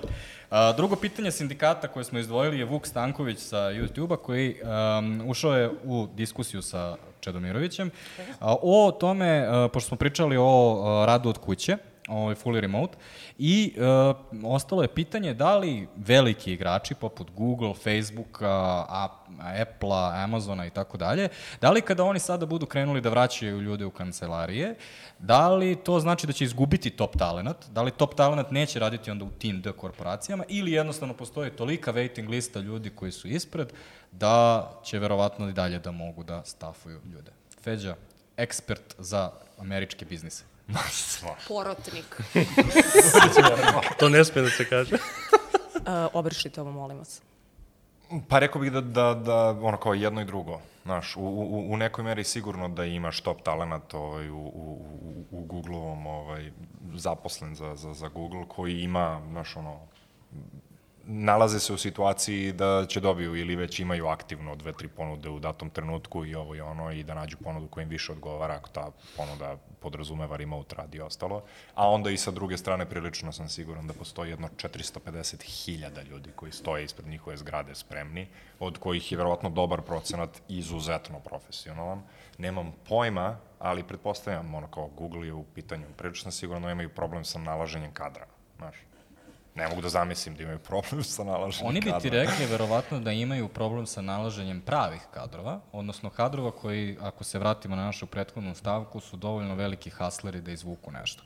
a, drugo pitanje sindikata koje smo izdvojili je Vuk Stanković sa YouTube-a koji um, ušao je u diskusiju sa Čedomirovićem. A, o tome, a, pošto smo pričali o a, radu od kuće, ovaj fully remote i uh, ostalo je pitanje da li veliki igrači poput Google, Facebooka, Apple-a, Amazona i tako dalje, da li kada oni sada budu krenuli da vraćaju ljude u kancelarije, da li to znači da će izgubiti top talent, da li top talent neće raditi onda u tim D korporacijama ili jednostavno postoji tolika waiting lista ljudi koji su ispred da će verovatno i dalje da mogu da stafuju ljude. Feđa, ekspert za američke biznise. Porotnik. To ne sme da se kaže. Uh, obrišite ovo, molim vas. Pa rekao bih da, da, da ono kao jedno i drugo. Znaš, u, u, u nekoj meri sigurno da imaš top talenat ovaj, u, u, u, u Google-ovom ovaj, zaposlen za, za, za Google koji ima, znaš, ono, nalaze se u situaciji da će dobiju ili već imaju aktivno dve, tri ponude u datom trenutku i ovo i ono i da nađu ponudu koja im više odgovara ako ta ponuda podrazumeva remote rad i ostalo. A onda i sa druge strane prilično sam siguran da postoji jedno 450.000 ljudi koji stoje ispred njihove zgrade spremni, od kojih je verovatno dobar procenat izuzetno profesionalan. Nemam pojma, ali pretpostavljam, ono kao Google je u pitanju, prilično sam siguran da imaju problem sa nalaženjem kadra, znaš. Ne mogu da zamislim da imaju problem sa nalaženjem Oni bi kadra. ti rekli verovatno da imaju problem sa nalaženjem pravih kadrova, odnosno kadrova koji, ako se vratimo na našu prethodnu stavku, su dovoljno veliki hasleri da izvuku nešto.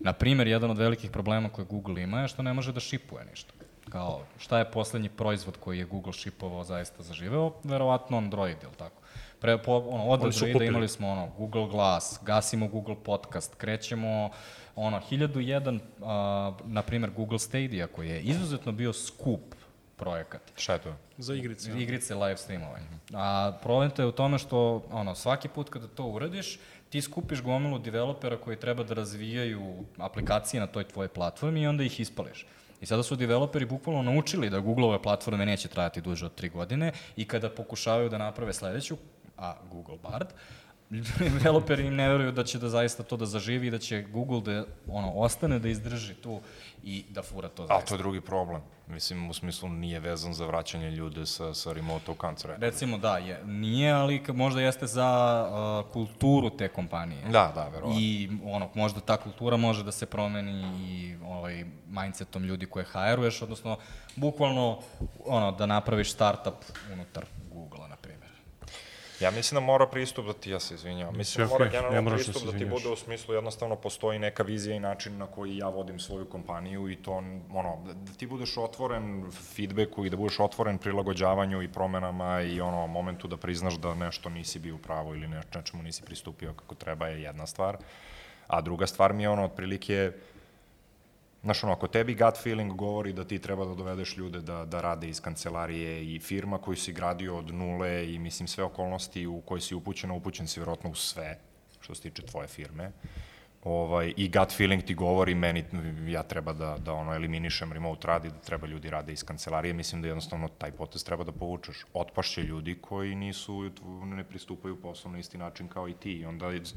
Na primer, jedan od velikih problema koje Google ima je što ne može da šipuje ništa. Kao, šta je poslednji proizvod koji je Google šipovao zaista zaživeo? Verovatno Android, ili tako? Pre, po, ono, od Androida imali smo ono, Google Glass, gasimo Google Podcast, krećemo ono, 1001, a, na primer, Google Stadia, koji je izuzetno bio skup projekat. Šta je to? Za igrice. ja. Igrice live streamovanje. A problem je u tome što ono, svaki put kada to uradiš, ti skupiš gomilu developera koji treba da razvijaju aplikacije na toj tvojoj platformi i onda ih ispališ. I sada su developeri bukvalno naučili da Googleove platforme neće trajati duže od tri godine i kada pokušavaju da naprave sledeću, a Google Bard, developeri im ne veruju da će da zaista to da zaživi i da će Google da ono, ostane da izdrži tu i da fura to A zaista. to je drugi problem. Mislim, u smislu nije vezan za vraćanje ljude sa, sa remote u kancere. Recimo da, je, nije, ali možda jeste za uh, kulturu te kompanije. Da, da, verovatno. I ono, možda ta kultura može da se promeni i ovaj, mindsetom ljudi koje hajeruješ, odnosno bukvalno ono, da napraviš startup unutar. Ja mislim da mora pristup da ti, ja se izvinjavam, mislim da mora ne generalno moraš da pristup da ti izvinjavaš. bude u smislu jednostavno postoji neka vizija i način na koji ja vodim svoju kompaniju i to, ono, da, da ti budeš otvoren feedbacku i da budeš otvoren prilagođavanju i promenama i ono, momentu da priznaš da nešto nisi bio u pravu ili ne, nečemu nisi pristupio kako treba je jedna stvar. A druga stvar mi je ono, otprilike, Znaš, ono, ako tebi gut feeling govori da ti treba da dovedeš ljude da, da rade iz kancelarije i firma koju si gradio od nule i, mislim, sve okolnosti u koje si upućen, a upućen si vjerojatno u sve, što se tiče tvoje firme, ovaj, i gut feeling ti govori meni, ja treba da, da ono, eliminišem remote rad i da treba ljudi rade iz kancelarije, mislim da jednostavno taj potez treba da povučeš. Otpašće ljudi koji nisu, ne pristupaju poslu na isti način kao i ti i onda iz,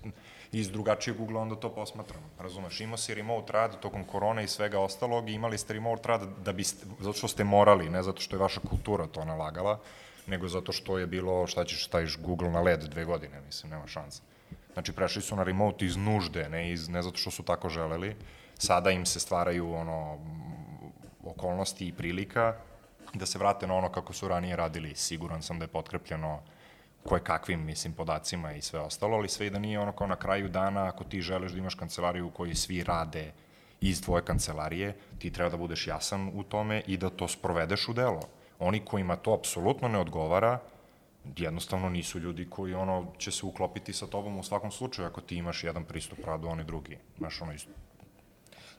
iz drugačijeg ugla onda to posmatramo. Razumeš, imao si remote rad tokom korone i svega ostalog imali ste remote rad da biste, zato što ste morali, ne zato što je vaša kultura to nalagala, nego zato što je bilo, šta ćeš, staviš Google na led dve godine, mislim, nema šanse. Znači, prešli su na remote iz nužde, ne, iz, ne zato što su tako želeli. Sada im se stvaraju ono, okolnosti i prilika da se vrate na ono kako su ranije radili. Siguran sam da je potkrepljeno koje kakvim, mislim, podacima i sve ostalo, ali sve i da nije ono kao na kraju dana, ako ti želiš da imaš kancelariju u kojoj svi rade iz tvoje kancelarije, ti treba da budeš jasan u tome i da to sprovedeš u delo. Oni kojima to apsolutno ne odgovara, jednostavno nisu ljudi koji ono će se uklopiti sa tobom u svakom slučaju ako ti imaš jedan pristup radu, oni drugi. Znaš, ono isto.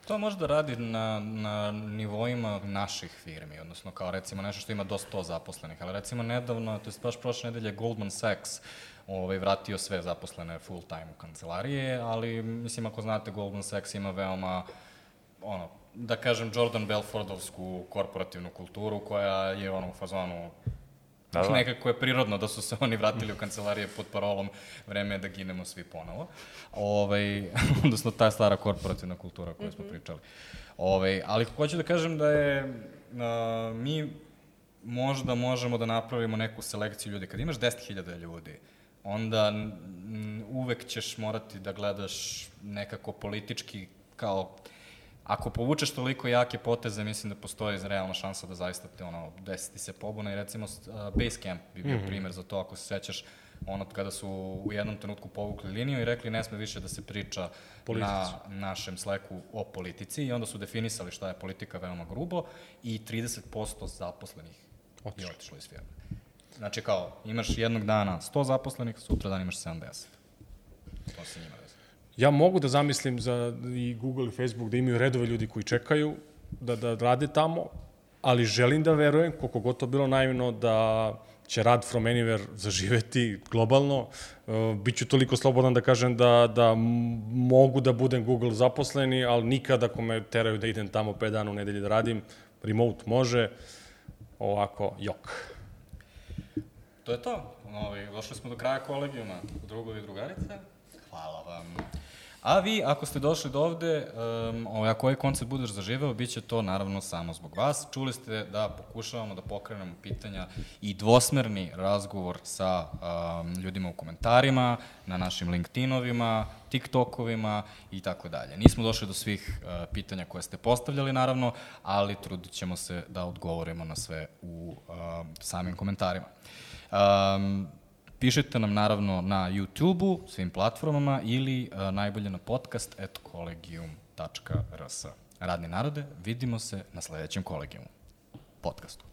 To možda radi na, na nivoima naših firmi, odnosno kao recimo nešto što ima do 100 zaposlenih, ali recimo nedavno, to je baš prošle nedelje, Goldman Sachs ovaj, vratio sve zaposlene full time u kancelarije, ali mislim ako znate Goldman Sachs ima veoma ono, da kažem Jordan Belfordovsku korporativnu kulturu koja je ono u fazonu Da, da. Nekako je prirodno da su se oni vratili u kancelarije pod parolom vreme je da ginemo svi ponovo. Ovaj, odnosno ta stara korporativna kultura koju smo mhm. pričali. Ovaj, ali hoću da kažem da je a, mi možda možemo da napravimo neku selekciju ljudi. Kad imaš 10.000 ljudi, onda uvek ćeš morati da gledaš nekako politički kao ako povučeš toliko jake poteze, mislim da postoji realna šansa da zaista te ono, desiti se pobuna i recimo uh, Basecamp bi bio mm -hmm. primer za to, ako se sećaš, ono kada su u jednom trenutku povukli liniju i rekli ne sme više da se priča Politici. na našem sleku o politici i onda su definisali šta je politika veoma grubo i 30% zaposlenih Otišlo. je otišlo iz firme. Znači kao, imaš jednog dana 100 zaposlenih, sutra dan imaš 70. To se njima Ja mogu da zamislim za i Google i Facebook da imaju redove ljudi koji čekaju da, da rade tamo, ali želim da verujem, koliko god to bilo naivno, da će rad from anywhere zaživeti globalno. Uh, Biću toliko slobodan da kažem da, da mogu da budem Google zaposleni, ali nikad ako me teraju da idem tamo 5 dana u nedelji da radim, remote može, ovako, jok. To je to. Ovi, došli smo do kraja kolegijuma, drugovi i drugarice. Hvala vam. A vi, ako ste došli do ovde, um, ovaj, ako ovaj koncert budeš zaživeo, bit će to naravno samo zbog vas. Čuli ste da pokušavamo da pokrenemo pitanja i dvosmerni razgovor sa um, ljudima u komentarima, na našim LinkedInovima, TikTokovima i tako dalje. Nismo došli do svih uh, pitanja koje ste postavljali, naravno, ali trudit ćemo se da odgovorimo na sve u uh, samim komentarima. Um, Pišite nam naravno na YouTube-u, svim platformama ili uh, najbolje na podcast at kolegium.rs. Radni narode, vidimo se na sledećem kolegijumu. Podcastu.